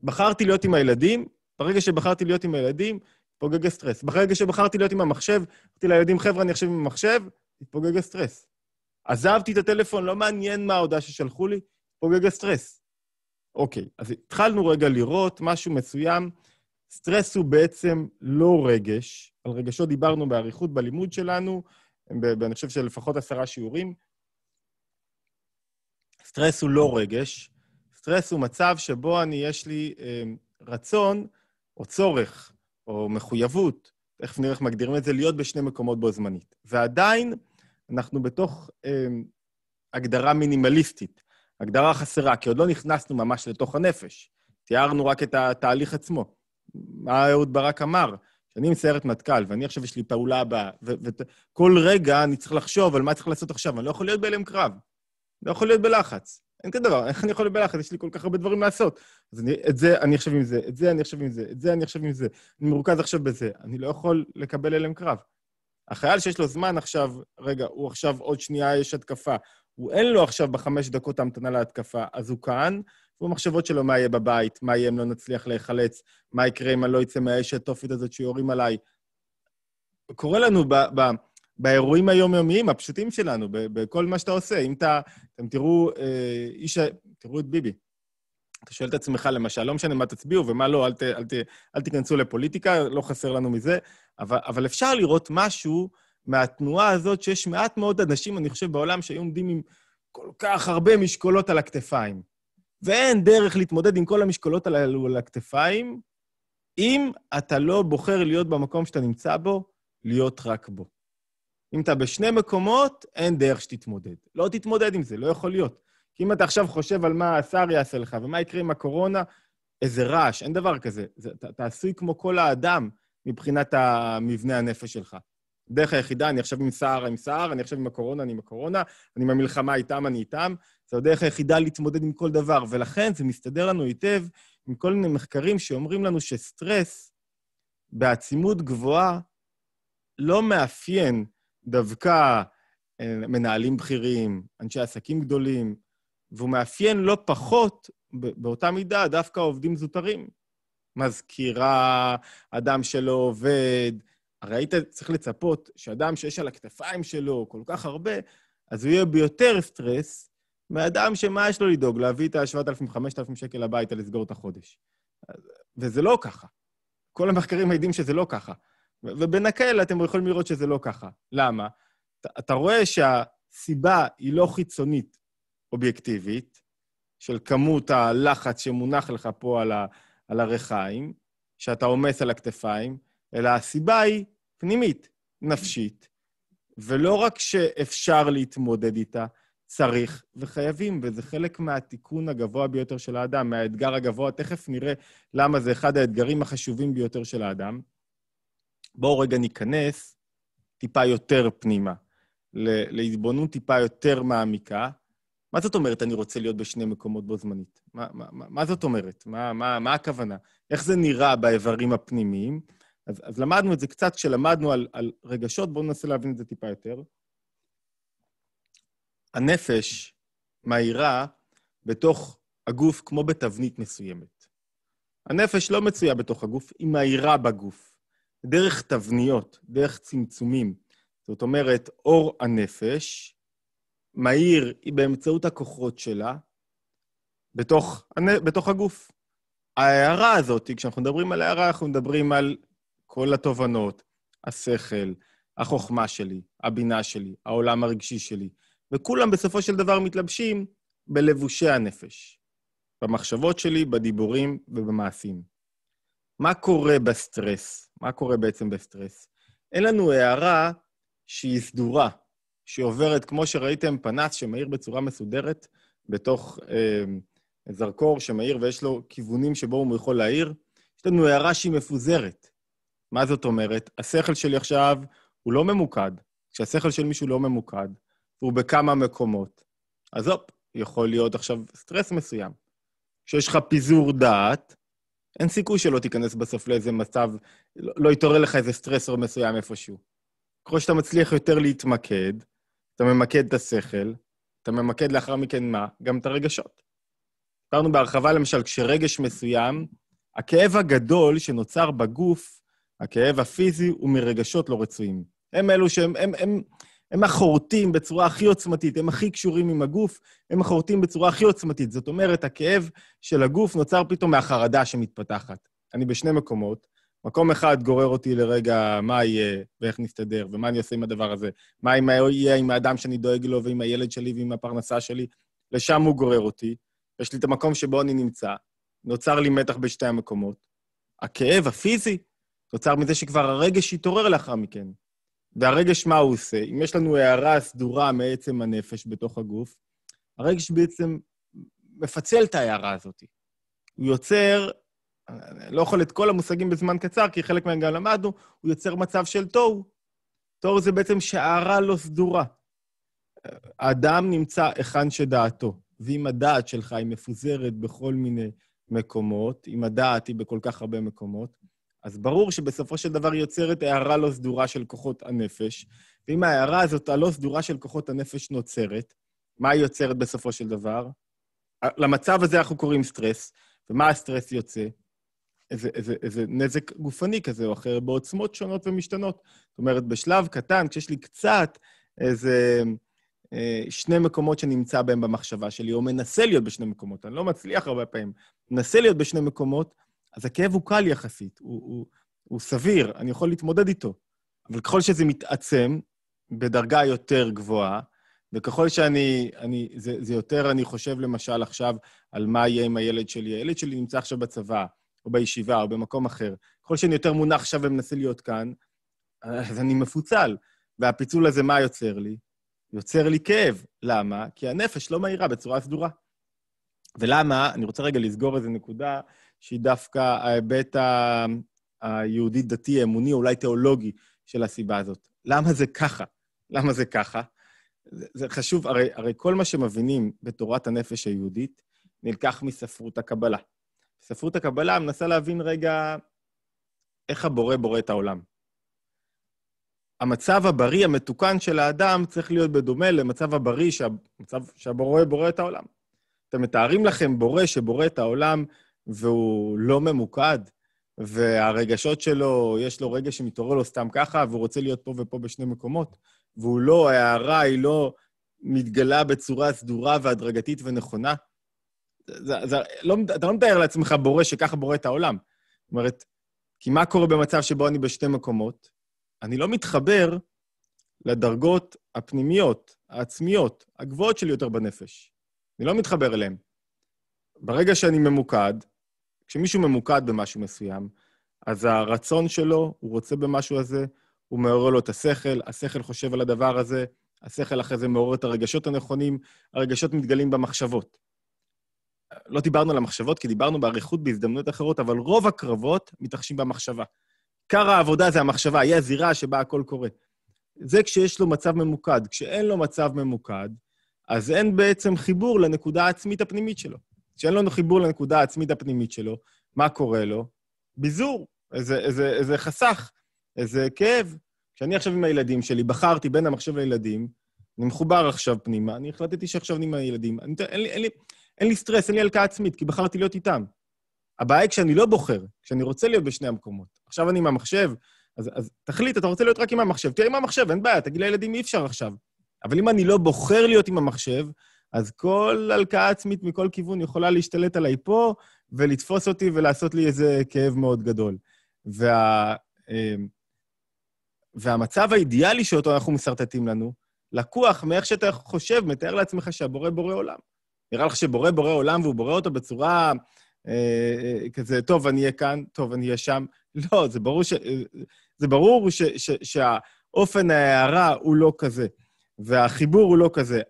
בחרתי להיות עם הילדים, ברגע שבחרתי להיות עם הילדים, התפוגג הסטרס. ברגע שבחרתי להיות עם המחשב, אמרתי לילדים, חבר'ה, אני עכשיו עם המחשב, התפוגג הסטרס. עזבתי את הטלפון, לא מעניין מה ההודעה ששלחו לי, התפוגג הסטרס. אוקיי, אז התחלנו רגע לראות משהו מסוים. סטרס הוא בעצם לא רגש, על רגשות דיברנו באריכות בלימוד שלנו, אני חושב שלפחות עשרה שיעורים. סטרס הוא לא רגש, סטרס הוא מצב שבו אני, יש לי אה, רצון או צורך או מחויבות תכף נראה איך מגדירים את זה, להיות בשני מקומות בו זמנית. ועדיין, אנחנו בתוך אה, הגדרה מינימליסטית, הגדרה חסרה, כי עוד לא נכנסנו ממש לתוך הנפש. תיארנו רק את התהליך עצמו. מה אהוד ברק אמר? כשאני מסיירת מטכ"ל, ואני עכשיו יש לי פעולה הבאה, וכל רגע אני צריך לחשוב על מה צריך לעשות עכשיו, אני לא יכול להיות בהלם קרב. לא יכול להיות בלחץ. אין כזה דבר, [LAUGHS] איך אני יכול להיות בלחץ? יש לי כל כך הרבה דברים לעשות. אז אני, את זה אני עכשיו עם זה, את זה אני עכשיו עם זה, את זה אני עכשיו עם זה. אני מרוכז עכשיו בזה. אני לא יכול לקבל הלם קרב. החייל שיש לו זמן עכשיו, רגע, הוא עכשיו עוד שנייה יש התקפה. הוא אין לו עכשיו בחמש דקות ההמתנה להתקפה, אז הוא כאן, ובמחשבות שלו מה יהיה בבית, מה יהיה אם לא נצליח להיחלץ, מה יקרה אם אני לא אצא מהאש התופית הזאת שיורים עליי. קורה לנו ב... ב באירועים היומיומיים, הפשוטים שלנו, בכל מה שאתה עושה. אם אתה, אתם תראו, אה, איש, תראו את ביבי. אתה שואל את עצמך, למשל, לא משנה מה תצביעו ומה לא, אל, ת, אל, ת, אל תיכנסו לפוליטיקה, לא חסר לנו מזה, אבל, אבל אפשר לראות משהו מהתנועה הזאת, שיש מעט מאוד אנשים, אני חושב, בעולם שהיו עומדים עם כל כך הרבה משקולות על הכתפיים. ואין דרך להתמודד עם כל המשקולות הללו על הכתפיים, אם אתה לא בוחר להיות במקום שאתה נמצא בו, להיות רק בו. אם אתה בשני מקומות, אין דרך שתתמודד. לא תתמודד עם זה, לא יכול להיות. כי אם אתה עכשיו חושב על מה השר יעשה לך ומה יקרה עם הקורונה, איזה רעש, אין דבר כזה. זה, אתה, אתה עשוי כמו כל האדם מבחינת המבנה הנפש שלך. דרך היחידה, אני עכשיו עם סער, עם סער, אני עכשיו עם הקורונה, אני עם הקורונה, אני עם המלחמה איתם, אני איתם. זו הדרך היחידה להתמודד עם כל דבר, ולכן זה מסתדר לנו היטב עם כל מיני מחקרים שאומרים לנו שסטרס בעצימות גבוהה לא מאפיין דווקא אה, מנהלים בכירים, אנשי עסקים גדולים, והוא מאפיין לא פחות, באותה מידה, דווקא עובדים זוטרים. מזכירה, אדם שלא עובד. הרי היית צריך לצפות שאדם שיש על הכתפיים שלו כל כך הרבה, אז הוא יהיה ביותר סטרס מאדם שמה יש לו לדאוג? להביא את ה-7,000-5,000 שקל הביתה לסגור את החודש. וזה לא ככה. כל המחקרים מעידים שזה לא ככה. ובנקל אתם יכולים לראות שזה לא ככה. למה? אתה, אתה רואה שהסיבה היא לא חיצונית אובייקטיבית, של כמות הלחץ שמונח לך פה על, ה, על הרחיים, שאתה עומס על הכתפיים, אלא הסיבה היא פנימית, נפשית, ולא רק שאפשר להתמודד איתה, צריך וחייבים, וזה חלק מהתיקון הגבוה ביותר של האדם, מהאתגר הגבוה. תכף נראה למה זה אחד האתגרים החשובים ביותר של האדם. בואו רגע ניכנס טיפה יותר פנימה, להתבוננות טיפה יותר מעמיקה. מה זאת אומרת אני רוצה להיות בשני מקומות בו זמנית? מה, מה, מה זאת אומרת? מה, מה, מה הכוונה? איך זה נראה באיברים הפנימיים? אז, אז למדנו את זה קצת כשלמדנו על, על רגשות, בואו ננסה להבין את זה טיפה יותר. הנפש מהירה בתוך הגוף כמו בתבנית מסוימת. הנפש לא מצויה בתוך הגוף, היא מהירה בגוף. דרך תבניות, דרך צמצומים. זאת אומרת, אור הנפש מהיר באמצעות הכוחות שלה בתוך, בתוך הגוף. ההערה הזאת, כשאנחנו מדברים על הערה, אנחנו מדברים על כל התובנות, השכל, החוכמה שלי, הבינה שלי, העולם הרגשי שלי, וכולם בסופו של דבר מתלבשים בלבושי הנפש, במחשבות שלי, בדיבורים ובמעשים. מה קורה בסטרס? מה קורה בעצם בסטרס? אין לנו הארה שהיא סדורה, שעוברת, כמו שראיתם, פנס שמאיר בצורה מסודרת בתוך אה, זרקור שמאיר ויש לו כיוונים שבו הוא יכול להאיר. יש לנו הארה שהיא מפוזרת. מה זאת אומרת? השכל שלי עכשיו הוא לא ממוקד. כשהשכל של מישהו לא ממוקד, והוא בכמה מקומות, אז הופ, יכול להיות עכשיו סטרס מסוים. כשיש לך פיזור דעת, אין סיכוי שלא תיכנס בסוף לאיזה מצב, לא, לא יתעורר לך איזה סטרסור מסוים איפשהו. ככל שאתה מצליח יותר להתמקד, אתה ממקד את השכל, אתה ממקד לאחר מכן מה? גם את הרגשות. דיברנו בהרחבה, למשל, כשרגש מסוים, הכאב הגדול שנוצר בגוף, הכאב הפיזי, הוא מרגשות לא רצויים. הם אלו שהם, הם, הם, הם החורטים בצורה הכי עוצמתית, הם הכי קשורים עם הגוף, הם החורטים בצורה הכי עוצמתית. זאת אומרת, הכאב של הגוף נוצר פתאום מהחרדה שמתפתחת. אני בשני מקומות. מקום אחד גורר אותי לרגע מה יהיה ואיך נסתדר, ומה אני עושה עם הדבר הזה. מה יהיה עם האדם שאני דואג לו ועם הילד שלי ועם הפרנסה שלי. לשם הוא גורר אותי. יש לי את המקום שבו אני נמצא. נוצר לי מתח בשתי המקומות. הכאב הפיזי תוצר מזה שכבר הרגש התעורר לאחר מכן. והרגש, מה הוא עושה? אם יש לנו הערה סדורה מעצם הנפש בתוך הגוף, הרגש בעצם מפצל את ההערה הזאת. הוא יוצר, אני לא יכול את כל המושגים בזמן קצר, כי חלק מהם גם למדנו, הוא יוצר מצב של תוהו. תוהו זה בעצם שהערה לא סדורה. האדם נמצא היכן שדעתו, ואם הדעת שלך היא מפוזרת בכל מיני מקומות, אם הדעת היא בכל כך הרבה מקומות, אז ברור שבסופו של דבר יוצרת הערה לא סדורה של כוחות הנפש, ואם ההערה הזאת הלא סדורה של כוחות הנפש נוצרת, מה היא יוצרת בסופו של דבר? למצב הזה אנחנו קוראים סטרס, ומה הסטרס יוצא? איזה, איזה, איזה נזק גופני כזה או אחר בעוצמות שונות ומשתנות. זאת אומרת, בשלב קטן, כשיש לי קצת איזה אה, שני מקומות שנמצא בהם במחשבה שלי, או מנסה להיות בשני מקומות, אני לא מצליח הרבה פעמים, מנסה להיות בשני מקומות, אז הכאב הוא קל יחסית, הוא, הוא, הוא סביר, אני יכול להתמודד איתו. אבל ככל שזה מתעצם בדרגה יותר גבוהה, וככל שאני, אני, זה, זה יותר, אני חושב למשל עכשיו על מה יהיה עם הילד שלי. הילד שלי נמצא עכשיו בצבא, או בישיבה, או במקום אחר. ככל שאני יותר מונח עכשיו ומנסה להיות כאן, אז אני מפוצל. והפיצול הזה, מה יוצר לי? יוצר לי כאב. למה? כי הנפש לא מהירה בצורה סדורה. ולמה? אני רוצה רגע לסגור איזו נקודה שהיא דווקא ההיבט היהודי-דתי, אמוני, אולי תיאולוגי של הסיבה הזאת. למה זה ככה? למה זה ככה? זה, זה חשוב, הרי, הרי כל מה שמבינים בתורת הנפש היהודית נלקח מספרות הקבלה. ספרות הקבלה מנסה להבין רגע איך הבורא בורא את העולם. המצב הבריא, המתוקן של האדם, צריך להיות בדומה למצב הבריא, שהמצב שהבורא בורא את העולם. אתם מתארים לכם בורא שבורא את העולם והוא לא ממוקד, והרגשות שלו, יש לו רגע שמתעורר לו סתם ככה, והוא רוצה להיות פה ופה בשני מקומות, והוא לא, ההערה היא לא מתגלה בצורה סדורה והדרגתית ונכונה. זה, זה, לא, אתה לא מתאר לעצמך בורא שככה בורא את העולם. זאת אומרת, כי מה קורה במצב שבו אני בשתי מקומות? אני לא מתחבר לדרגות הפנימיות, העצמיות, הגבוהות שלי יותר בנפש. אני לא מתחבר אליהן. ברגע שאני ממוקד, כשמישהו ממוקד במשהו מסוים, אז הרצון שלו, הוא רוצה במשהו הזה, הוא מעורר לו את השכל, השכל חושב על הדבר הזה, השכל אחרי זה מעורר את הרגשות הנכונים, הרגשות מתגלים במחשבות. לא דיברנו על המחשבות, כי דיברנו באריכות בהזדמנויות אחרות, אבל רוב הקרבות מתרחשים במחשבה. עיקר העבודה זה המחשבה, היא הזירה שבה הכל קורה. זה כשיש לו מצב ממוקד. כשאין לו מצב ממוקד, אז אין בעצם חיבור לנקודה העצמית הפנימית שלו. כשאין לנו חיבור לנקודה העצמית הפנימית שלו, מה קורה לו? ביזור, איזה, איזה, איזה חסך, איזה כאב. כשאני עכשיו עם הילדים שלי, בחרתי בין המחשב לילדים, אני מחובר עכשיו פנימה, אני החלטתי שעכשיו אני עם הילדים. אני, אין, לי, אין, לי, אין לי סטרס, אין לי הלקאה עצמית, כי בחרתי להיות איתם. הבעיה היא כשאני לא בוחר, כשאני רוצה להיות בשני המקומות. עכשיו אני עם המחשב, אז, אז תחליט, אתה רוצה להיות רק עם המחשב, תהיה עם המחשב, אין בעיה, תגיד לילדים, אי אפשר עכשיו. אבל אם אני לא בוחר להיות עם המחשב, אז כל הלקאה עצמית מכל כיוון יכולה להשתלט עליי פה ולתפוס אותי ולעשות לי איזה כאב מאוד גדול. וה, אמ, והמצב האידיאלי שאותו אנחנו מסרטטים לנו, לקוח מאיך שאתה חושב, מתאר לעצמך שהבורא בורא עולם. נראה לך שבורא בורא עולם והוא בורא אותו בצורה אה, אה, כזה, טוב, אני אהיה כאן, טוב, אני אהיה שם. [LAUGHS] לא, זה ברור, ש, זה ברור ש, ש, שהאופן ההארה הוא לא כזה, והחיבור הוא לא כזה.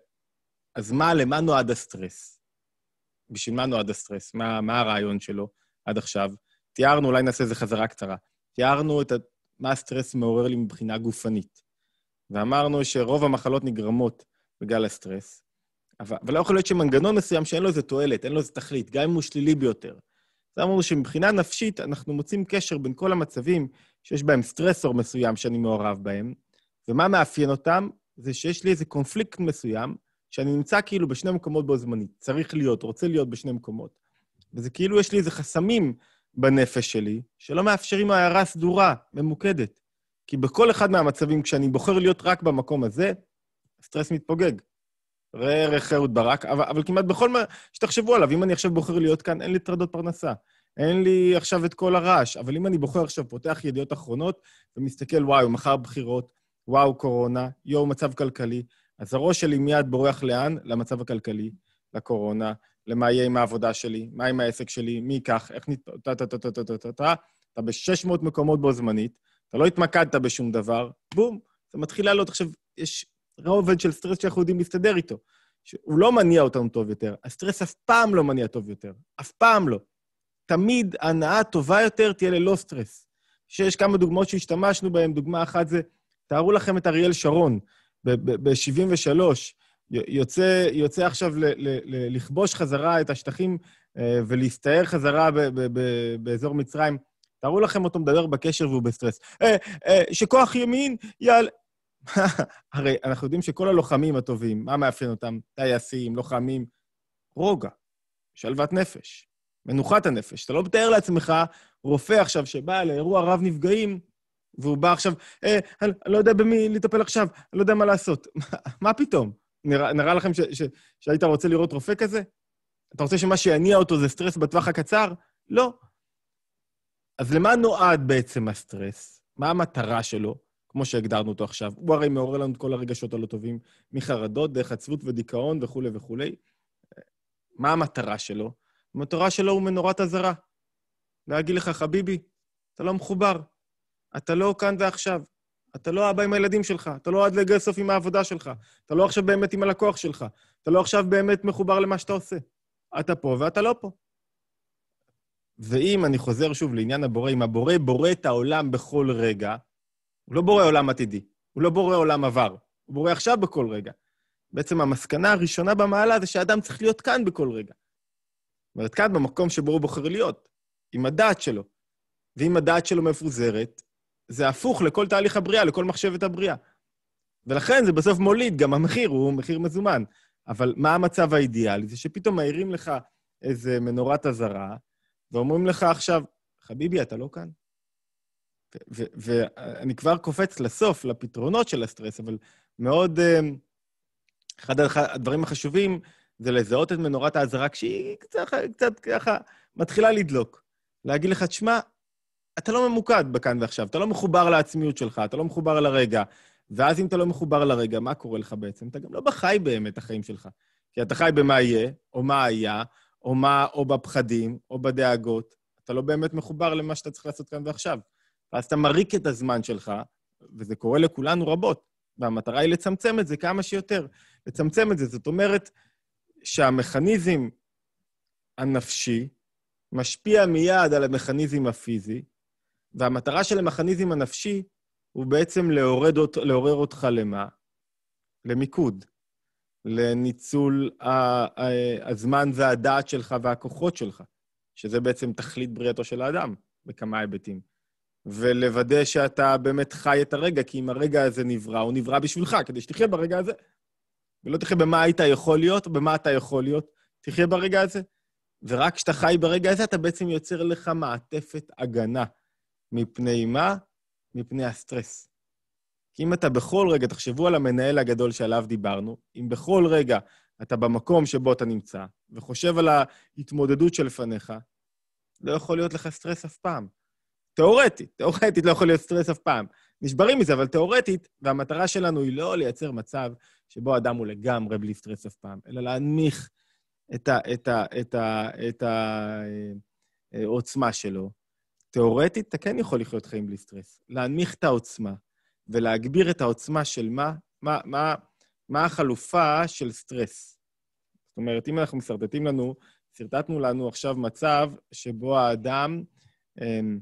אז מה, למה נועד הסטרס? בשביל מה נועד הסטרס? מה, מה הרעיון שלו עד עכשיו? תיארנו, אולי נעשה איזה חזרה קצרה. תיארנו את ה... מה הסטרס מעורר לי מבחינה גופנית. ואמרנו שרוב המחלות נגרמות בגלל הסטרס, אבל, אבל לא יכול להיות שמנגנון מסוים שאין לו איזה תועלת, אין לו איזה תכלית, גם אם הוא שלילי ביותר. זה אמרנו שמבחינה נפשית אנחנו מוצאים קשר בין כל המצבים שיש בהם סטרסור מסוים שאני מעורב בהם, ומה מאפיין אותם? זה שיש לי איזה קונפליקט מסוים, שאני נמצא כאילו בשני מקומות בו זמנית. צריך להיות, רוצה להיות בשני מקומות. וזה כאילו יש לי איזה חסמים בנפש שלי, שלא מאפשרים הערה סדורה, ממוקדת. כי בכל אחד מהמצבים, כשאני בוחר להיות רק במקום הזה, הסטרס מתפוגג. ראה ערך אהוד ברק, אבל, אבל כמעט בכל מה שתחשבו עליו, אם אני עכשיו בוחר להיות כאן, אין לי טרדות פרנסה. אין לי עכשיו את כל הרעש, אבל אם אני בוחר עכשיו, פותח ידיעות אחרונות ומסתכל, וואו, מחר בחירות, וואו, קורונה, יואו, מצב כלכלי, אז הראש שלי מיד בורח לאן? למצב הכלכלי, לקורונה, למה יהיה עם העבודה שלי, מה עם העסק שלי, מי ייקח, איך נת... טה טה טה טה טה טה טה, אתה ב-600 מקומות בו זמנית, אתה לא התמקדת בשום דבר, בום, זה מתחיל לעלות. עכשיו, יש רובד של סטרס שאנחנו יודעים להסתדר איתו. שהוא לא מניע אותנו טוב יותר. הסטרס אף פעם לא מניע טוב יותר. אף פעם לא. תמיד הנעה טובה יותר תהיה ללא סטרס. שיש כמה דוגמאות שהשתמשנו בהן, דוגמה אחת זה, תארו לכם את אריאל שרון ב-73, יוצא, יוצא עכשיו ל- ל- ל- לכבוש חזרה את השטחים אה, ולהסתער חזרה ב- ב- ב- באזור מצרים. תארו לכם אותו מדבר בקשר והוא בסטרס. אה, אה, שכוח ימין יעל... [LAUGHS] הרי אנחנו יודעים שכל הלוחמים הטובים, מה מאפיין אותם? טייסים, לוחמים, רוגע, שלוות נפש, מנוחת הנפש. אתה לא מתאר לעצמך רופא עכשיו שבא לאירוע רב נפגעים, והוא בא עכשיו, אה, אני לא יודע במי לטפל עכשיו, אני לא יודע מה לעשות. [LAUGHS] מה פתאום? נראה, נראה לכם ש, ש, שהיית רוצה לראות רופא כזה? אתה רוצה שמה שיניע אותו זה סטרס בטווח הקצר? לא. אז למה נועד בעצם הסטרס? מה המטרה שלו, כמו שהגדרנו אותו עכשיו? הוא הרי מעורר לנו את כל הרגשות הלא טובים, מחרדות, דרך עצבות ודיכאון וכולי וכולי. מה המטרה שלו? המטרה שלו הוא מנורת אזהרה. להגיד לך, חביבי, אתה לא מחובר, אתה לא כאן ועכשיו, אתה לא אבא עם הילדים שלך, אתה לא עד לגל סוף עם העבודה שלך, אתה לא עכשיו באמת עם הלקוח שלך, אתה לא עכשיו באמת מחובר למה שאתה עושה. אתה פה ואתה לא פה. ואם אני חוזר שוב לעניין הבורא, אם הבורא בורא את העולם בכל רגע, הוא לא בורא עולם עתידי, הוא לא בורא עולם עבר, הוא בורא עכשיו בכל רגע. בעצם המסקנה הראשונה במעלה זה שאדם צריך להיות כאן בכל רגע. זאת אומרת, כאן במקום שבו הוא בוחר להיות, עם הדעת שלו. ואם הדעת שלו מפוזרת, זה הפוך לכל תהליך הבריאה, לכל מחשבת הבריאה. ולכן זה בסוף מוליד, גם המחיר הוא מחיר מזומן. אבל מה המצב האידיאלי? זה שפתאום מאירים לך איזה מנורת אזהרה, ואומרים לך עכשיו, חביבי, אתה לא כאן? ואני כבר קופץ לסוף, לפתרונות של הסטרס, אבל מאוד... אה, אחד הדברים החשובים זה לזהות את מנורת האזהרה כשהיא קצת, קצת ככה מתחילה לדלוק. להגיד לך, תשמע, אתה לא ממוקד בכאן ועכשיו, אתה לא מחובר לעצמיות שלך, אתה לא מחובר לרגע. ואז אם אתה לא מחובר לרגע, מה קורה לך בעצם? אתה גם לא בחי באמת החיים שלך. כי אתה חי במה יהיה, או מה היה, או מה, או בפחדים, או בדאגות. אתה לא באמת מחובר למה שאתה צריך לעשות כאן ועכשיו. ואז אתה מריק את הזמן שלך, וזה קורה לכולנו רבות, והמטרה היא לצמצם את זה כמה שיותר. לצמצם את זה, זאת אומרת שהמכניזם הנפשי משפיע מיד על המכניזם הפיזי, והמטרה של המכניזם הנפשי הוא בעצם לעורר, לעורר אותך למה? למיקוד, לניצול הזמן והדעת שלך והכוחות שלך, שזה בעצם תכלית בריאתו של האדם בכמה היבטים. ולוודא שאתה באמת חי את הרגע, כי אם הרגע הזה נברא, הוא נברא בשבילך, כדי שתחיה ברגע הזה. ולא תחיה במה היית יכול להיות, או במה אתה יכול להיות, תחיה ברגע הזה. ורק כשאתה חי ברגע הזה, אתה בעצם יוצר לך מעטפת הגנה. מפני מה? מפני הסטרס. כי אם אתה בכל רגע, תחשבו על המנהל הגדול שעליו דיברנו, אם בכל רגע אתה במקום שבו אתה נמצא, וחושב על ההתמודדות שלפניך, לא יכול להיות לך סטרס אף פעם. תיאורטית, תיאורטית לא יכול להיות סטרס אף פעם. נשברים מזה, אבל תיאורטית, והמטרה שלנו היא לא לייצר מצב שבו אדם הוא לגמרי בלי סטרס אף פעם, אלא להנמיך את, העוצמה אה, שלו. תיאורטית, אתה כן יכול לחיות חיים בלי סטרס. להנמיך את העוצמה ולהגביר את העוצמה של מה, מה, מה, מה החלופה של סטרס. זאת אומרת, אם אנחנו מסרטטים לנו, סרטטנו לנו עכשיו מצב שבו האדם, אמ,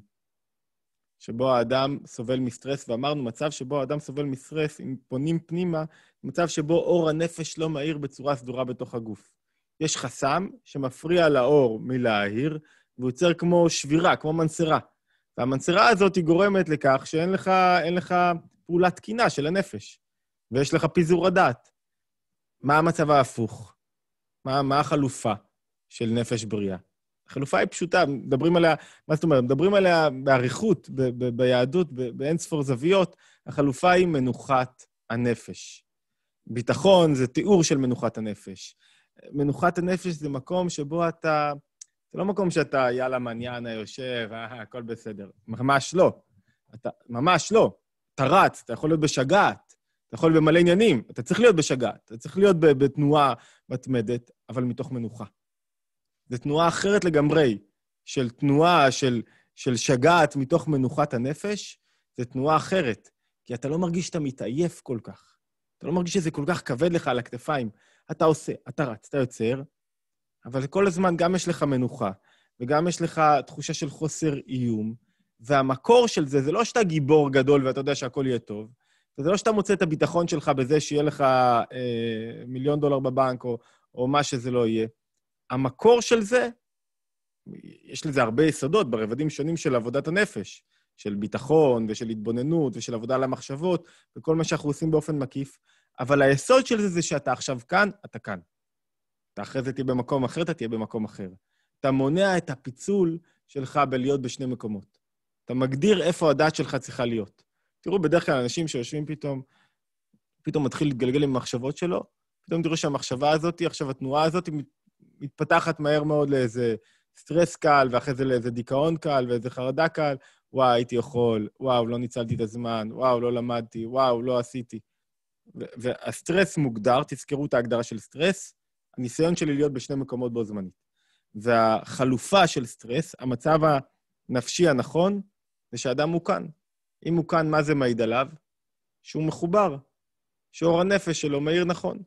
שבו האדם סובל מסטרס, ואמרנו, מצב שבו האדם סובל מסטרס, אם פונים פנימה, מצב שבו אור הנפש לא מאיר בצורה סדורה בתוך הגוף. יש חסם שמפריע לאור מלהאיר, והוא יוצר כמו שבירה, כמו מנסרה. והמנסרה הזאת היא גורמת לכך שאין לך, לך פעולה תקינה של הנפש, ויש לך פיזור הדעת. מה המצב ההפוך? מה, מה החלופה של נפש בריאה? החלופה היא פשוטה, מדברים עליה, מה זאת אומרת? מדברים עליה באריכות, ב- ב- ביהדות, באין ספור זוויות. החלופה היא מנוחת הנפש. ביטחון זה תיאור של מנוחת הנפש. מנוחת הנפש זה מקום שבו אתה זה לא מקום שאתה, יאללה, מניאנה, יושב, אה, הכל בסדר. ממש לא. אתה, ממש לא. אתה רץ, אתה יכול להיות בשגעת, אתה יכול להיות במלא עניינים, אתה צריך להיות בשגעת, אתה צריך להיות בתנועה מתמדת, אבל מתוך מנוחה. זו תנועה אחרת לגמרי, של תנועה, של, של שגעת מתוך מנוחת הנפש, זה תנועה אחרת, כי אתה לא מרגיש שאתה מתעייף כל כך. אתה לא מרגיש שזה כל כך כבד לך על הכתפיים. אתה עושה, אתה רץ, אתה יוצר, אבל כל הזמן גם יש לך מנוחה, וגם יש לך תחושה של חוסר איום, והמקור של זה, זה לא שאתה גיבור גדול ואתה יודע שהכל יהיה טוב, וזה לא שאתה מוצא את הביטחון שלך בזה שיהיה לך אה, מיליון דולר בבנק, או, או מה שזה לא יהיה. המקור של זה, יש לזה הרבה יסודות ברבדים שונים של עבודת הנפש, של ביטחון ושל התבוננות ושל עבודה על המחשבות, וכל מה שאנחנו עושים באופן מקיף, אבל היסוד של זה זה שאתה עכשיו כאן, אתה כאן. אתה אחרי זה תהיה במקום אחר, אתה תהיה במקום אחר. אתה מונע את הפיצול שלך בלהיות בשני מקומות. אתה מגדיר איפה הדעת שלך צריכה להיות. תראו, בדרך כלל אנשים שיושבים פתאום, פתאום מתחיל להתגלגל עם המחשבות שלו, פתאום תראו שהמחשבה הזאת, עכשיו התנועה הזאת, מתפתחת מהר מאוד לאיזה סטרס קל, ואחרי זה לאיזה דיכאון קל, ואיזה חרדה קל. וואו, הייתי יכול, וואו, לא ניצלתי את הזמן, וואו, לא למדתי, וואו, לא עשיתי. והסטרס מוגדר, תזכרו את ההגדרה של סטרס, הניסיון שלי להיות בשני מקומות בו זמנית. והחלופה של סטרס, המצב הנפשי הנכון, זה שאדם מוכן. אם מוכן, מה זה מעיד עליו? שהוא מחובר, שאור הנפש שלו מאיר נכון.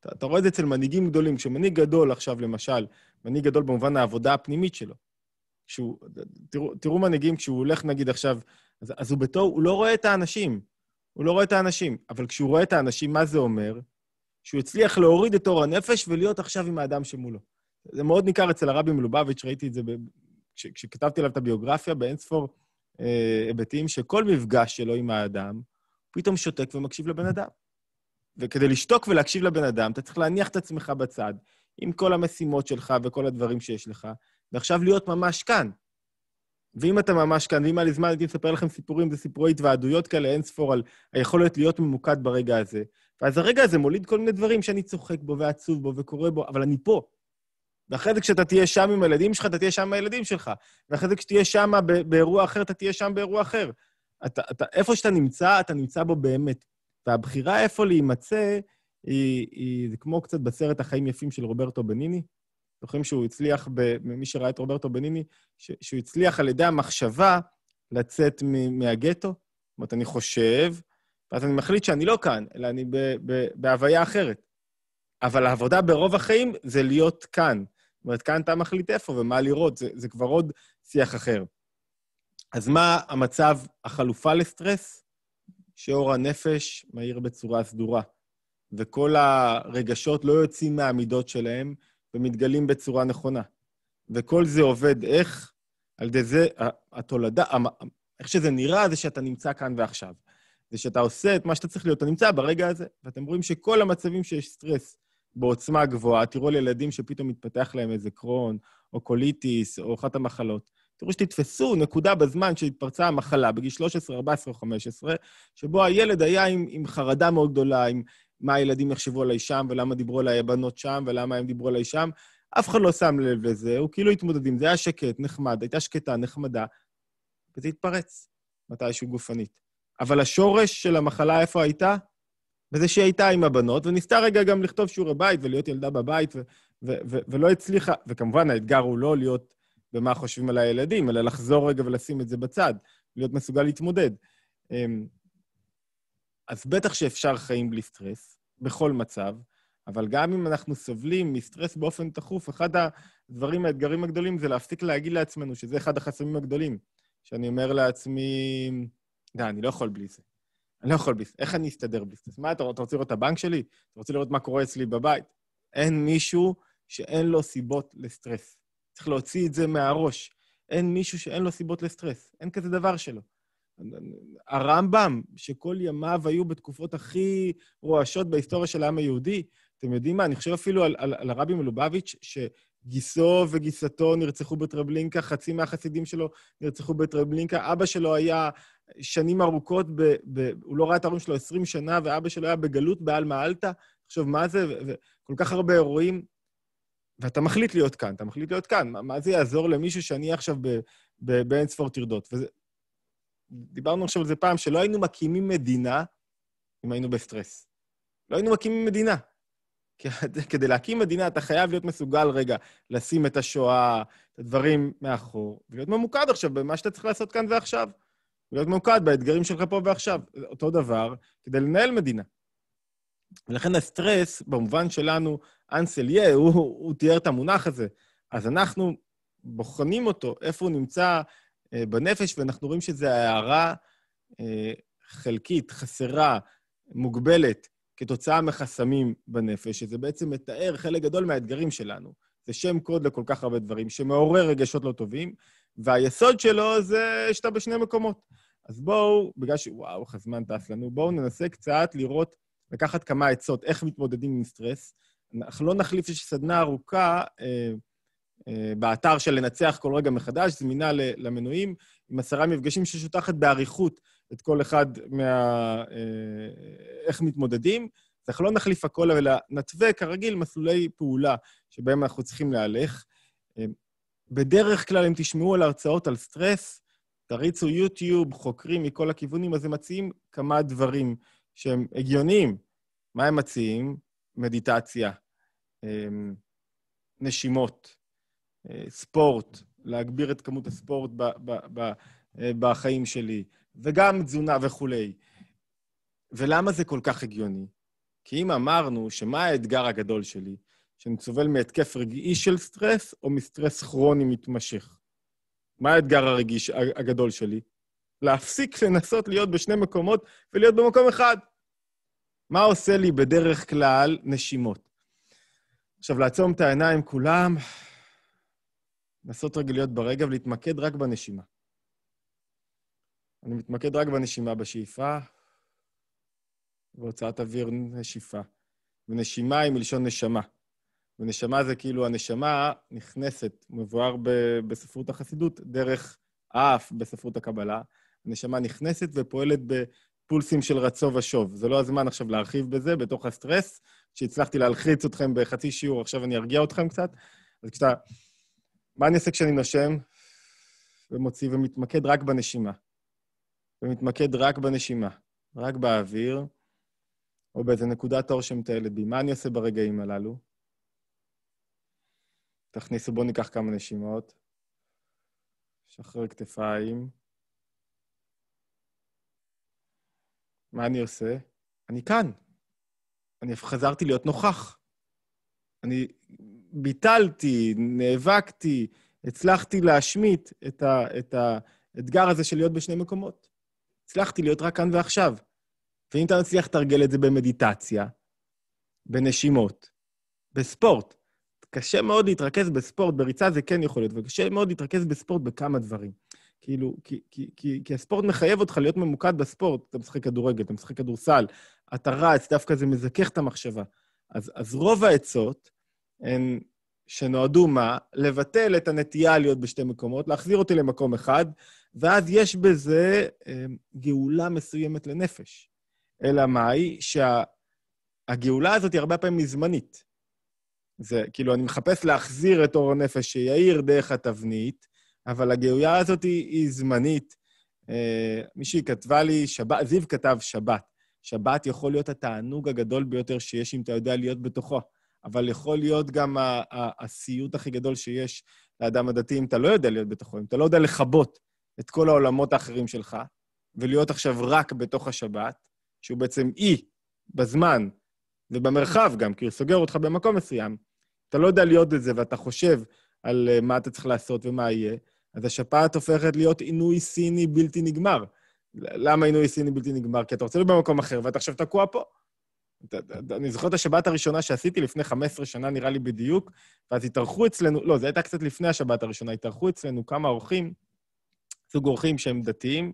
אתה, אתה רואה את זה אצל מנהיגים גדולים. כשמנהיג גדול עכשיו, למשל, מנהיג גדול במובן העבודה הפנימית שלו, כשהוא, תראו, תראו מנהיגים, כשהוא הולך, נגיד, עכשיו, אז, אז הוא בתור, הוא לא רואה את האנשים. הוא לא רואה את האנשים. אבל כשהוא רואה את האנשים, מה זה אומר? שהוא הצליח להוריד את אור הנפש ולהיות עכשיו עם האדם שמולו. זה מאוד ניכר אצל הרבי מלובביץ', ראיתי את זה ב... כש, כשכתבתי עליו את הביוגרפיה, באינספור אה, היבטים, שכל מפגש שלו עם האדם, פתאום שותק ומקשיב לבן אדם. וכדי לשתוק ולהקשיב לבן אדם, אתה צריך להניח את עצמך בצד, עם כל המשימות שלך וכל הדברים שיש לך, ועכשיו להיות ממש כאן. ואם אתה ממש כאן, ואם היה לי זמן, הייתי מספר לכם סיפורים, זה סיפורי התוועדויות כאלה, אין ספור על היכולת להיות ממוקד ברגע הזה. ואז הרגע הזה מוליד כל מיני דברים שאני צוחק בו ועצוב בו וקורא בו, אבל אני פה. ואחרי זה כשאתה תהיה שם עם הילדים שלך, אתה תהיה שם עם הילדים שלך. ואחרי זה כשתהיה שם באירוע אחר, אתה תהיה שם באירוע אחר. אתה, אתה, איפה שאתה נמצא, אתה נמצא בו באמת. והבחירה איפה להימצא, היא, היא, זה כמו קצת בסרט החיים יפים של רוברטו בניני. זוכרים שהוא הצליח, מי שראה את רוברטו בניני, ש, שהוא הצליח על ידי המחשבה לצאת מהגטו. זאת אומרת, אני חושב, ואז אני מחליט שאני לא כאן, אלא אני ב, ב, בהוויה אחרת. אבל העבודה ברוב החיים זה להיות כאן. זאת אומרת, כאן אתה מחליט איפה ומה לראות, זה, זה כבר עוד שיח אחר. אז מה המצב, החלופה לסטרס? שאור הנפש מאיר בצורה סדורה, וכל הרגשות לא יוצאים מהמידות שלהם ומתגלים בצורה נכונה. וכל זה עובד איך? על ידי זה, התולדה, איך שזה נראה זה שאתה נמצא כאן ועכשיו. זה שאתה עושה את מה שאתה צריך להיות, אתה נמצא ברגע הזה. ואתם רואים שכל המצבים שיש סטרס בעוצמה גבוהה, תראו על ילדים שפתאום מתפתח להם איזה קרוהן, או קוליטיס, או אחת המחלות. תראו שתתפסו נקודה בזמן שהתפרצה המחלה, בגיל 13, 14 או 15, שבו הילד היה עם, עם חרדה מאוד גדולה, עם מה הילדים יחשבו עליי שם, ולמה דיברו עליי הבנות שם, ולמה הם דיברו עליי שם. אף אחד לא שם לב לזה, הוא כאילו התמודד עם זה, היה שקט, נחמד, הייתה שקטה, נחמדה, וזה התפרץ מתישהו גופנית. אבל השורש של המחלה, איפה הייתה? בזה שהיא הייתה עם הבנות, וניסתה רגע גם לכתוב שיעורי בית ולהיות ילדה בבית, ו- ו- ו- ולא הצליחה. וכמובן, האתגר הוא לא להיות במה חושבים על הילדים, אלא לחזור רגע ולשים את זה בצד, להיות מסוגל להתמודד. אמ, אז בטח שאפשר חיים בלי סטרס, בכל מצב, אבל גם אם אנחנו סובלים מסטרס באופן תכוף, אחד הדברים, האתגרים הגדולים זה להפסיק להגיד לעצמנו, שזה אחד החסמים הגדולים, שאני אומר לעצמי, די, אני לא יכול בלי זה. אני לא יכול בלי זה. איך אני אסתדר בלי זה? מה, אתה, אתה רוצה לראות את הבנק שלי? אתה רוצה לראות מה קורה אצלי בבית? אין מישהו שאין לו סיבות לסטרס. צריך להוציא את זה מהראש. אין מישהו שאין לו סיבות לסטרס. אין כזה דבר שלו. הרמב"ם, שכל ימיו היו בתקופות הכי רועשות בהיסטוריה של העם היהודי, אתם יודעים מה? אני חושב אפילו על, על, על הרבי מלובביץ', שגיסו וגיסתו נרצחו בטרבלינקה, חצי מהחסידים שלו נרצחו בטרבלינקה. אבא שלו היה שנים ארוכות, ב, ב, הוא לא ראה את ההורים שלו 20 שנה, ואבא שלו היה בגלות בעלמא אלתא. עכשיו, מה זה? וכל כך הרבה אירועים. ואתה מחליט להיות כאן, אתה מחליט להיות כאן. מה, מה זה יעזור למישהו שאני עכשיו באין ספור טרדות? וזה... דיברנו עכשיו על זה פעם, שלא היינו מקימים מדינה אם היינו בסטרס. לא היינו מקימים מדינה. [LAUGHS] כדי להקים מדינה אתה חייב להיות מסוגל רגע לשים את השואה, את הדברים מאחור, ולהיות ממוקד עכשיו במה שאתה צריך לעשות כאן ועכשיו. ולהיות ממוקד באתגרים שלך פה ועכשיו. אותו דבר כדי לנהל מדינה. ולכן הסטרס, במובן שלנו, אנסליה, הוא, הוא תיאר את המונח הזה. אז אנחנו בוחנים אותו, איפה הוא נמצא אה, בנפש, ואנחנו רואים שזו הערה אה, חלקית, חסרה, מוגבלת, כתוצאה מחסמים בנפש, שזה בעצם מתאר חלק גדול מהאתגרים שלנו. זה שם קוד לכל כך הרבה דברים, שמעורר רגשות לא טובים, והיסוד שלו זה שאתה בשני מקומות. אז בואו, בגלל ש... וואו, איך הזמן טס לנו, בואו ננסה קצת לראות, לקחת כמה עצות, איך מתמודדים עם סטרס. אנחנו לא נחליף, יש סדנה ארוכה אה, אה, באתר של לנצח כל רגע מחדש, זמינה למנויים, עם עשרה מפגשים ששותחת באריכות את כל אחד מה... אה, איך מתמודדים. אנחנו לא נחליף הכל, אלא נתווה כרגיל מסלולי פעולה שבהם אנחנו צריכים להלך. אה, בדרך כלל, אם תשמעו על הרצאות על סטרס, תריצו יוטיוב, חוקרים מכל הכיוונים, אז הם מציעים כמה דברים שהם הגיוניים. מה הם מציעים? מדיטציה, אמ, נשימות, אה, ספורט, להגביר את כמות הספורט ב- ב- ב- אה, בחיים שלי, וגם תזונה וכולי. ולמה זה כל כך הגיוני? כי אם אמרנו שמה האתגר הגדול שלי, שאני סובל מהתקף רגעי של סטרס או מסטרס כרוני מתמשך? מה האתגר הרגיש הגדול שלי? להפסיק לנסות להיות בשני מקומות ולהיות במקום אחד. מה עושה לי בדרך כלל נשימות? עכשיו, לעצום את העיניים כולם, לנסות רגע להיות ברגע ולהתמקד רק בנשימה. אני מתמקד רק בנשימה בשאיפה והוצאת אוויר נשיפה. ונשימה היא מלשון נשמה. ונשמה זה כאילו הנשמה נכנסת, מבואר בספרות החסידות, דרך האף בספרות הקבלה. הנשמה נכנסת ופועלת בפולסים של רצו ושוב. זה לא הזמן עכשיו להרחיב בזה, בתוך הסטרס, שהצלחתי להלחיץ אתכם בחצי שיעור, עכשיו אני ארגיע אתכם קצת. אז כשאתה... מה אני עושה כשאני נושם ומוציא ומתמקד רק בנשימה? ומתמקד רק בנשימה, רק באוויר, או באיזה נקודת אור שמטיילת בי. מה אני עושה ברגעים הללו? תכניסו, בואו ניקח כמה נשימות. שחרר כתפיים. מה אני עושה? אני כאן. אני חזרתי להיות נוכח. אני ביטלתי, נאבקתי, הצלחתי להשמיט את, ה, את האתגר הזה של להיות בשני מקומות. הצלחתי להיות רק כאן ועכשיו. ואם אתה מצליח לתרגל את זה במדיטציה, בנשימות, בספורט, קשה מאוד להתרכז בספורט, בריצה זה כן יכול להיות, וקשה מאוד להתרכז בספורט בכמה דברים. כאילו, כי, כי, כי, כי הספורט מחייב אותך להיות ממוקד בספורט. אתה משחק כדורגל, אתה משחק כדורסל, אתה רץ, דווקא זה מזכך את המחשבה. אז, אז רוב העצות הן שנועדו מה? לבטל את הנטייה להיות בשתי מקומות, להחזיר אותי למקום אחד, ואז יש בזה אה, גאולה מסוימת לנפש. אלא מאי? שהגאולה הזאת היא הרבה פעמים זמנית. זה כאילו, אני מחפש להחזיר את אור הנפש שיאיר דרך התבנית, אבל הגאויה הזאת היא, היא זמנית. אה, מישהי כתבה לי, שבת, זיו כתב שבת. שבת יכול להיות התענוג הגדול ביותר שיש אם אתה יודע להיות בתוכו, אבל יכול להיות גם הסיוט הכי גדול שיש לאדם הדתי אם אתה לא יודע להיות בתוכו, אם אתה לא יודע לכבות את כל העולמות האחרים שלך, ולהיות עכשיו רק בתוך השבת, שהוא בעצם אי בזמן ובמרחב גם, כי הוא סוגר אותך במקום מסוים, אתה לא יודע להיות בזה ואתה חושב על אה, מה אתה צריך לעשות ומה יהיה, אז השפעת הופכת להיות עינוי סיני בלתי נגמר. למה עינוי סיני בלתי נגמר? כי אתה רוצה להיות במקום אחר ואתה עכשיו תקוע פה. אני זוכר את השבת הראשונה שעשיתי לפני 15 שנה, נראה לי בדיוק, ואז התארחו אצלנו, לא, זו הייתה קצת לפני השבת הראשונה, התארחו אצלנו כמה אורחים, סוג אורחים שהם דתיים,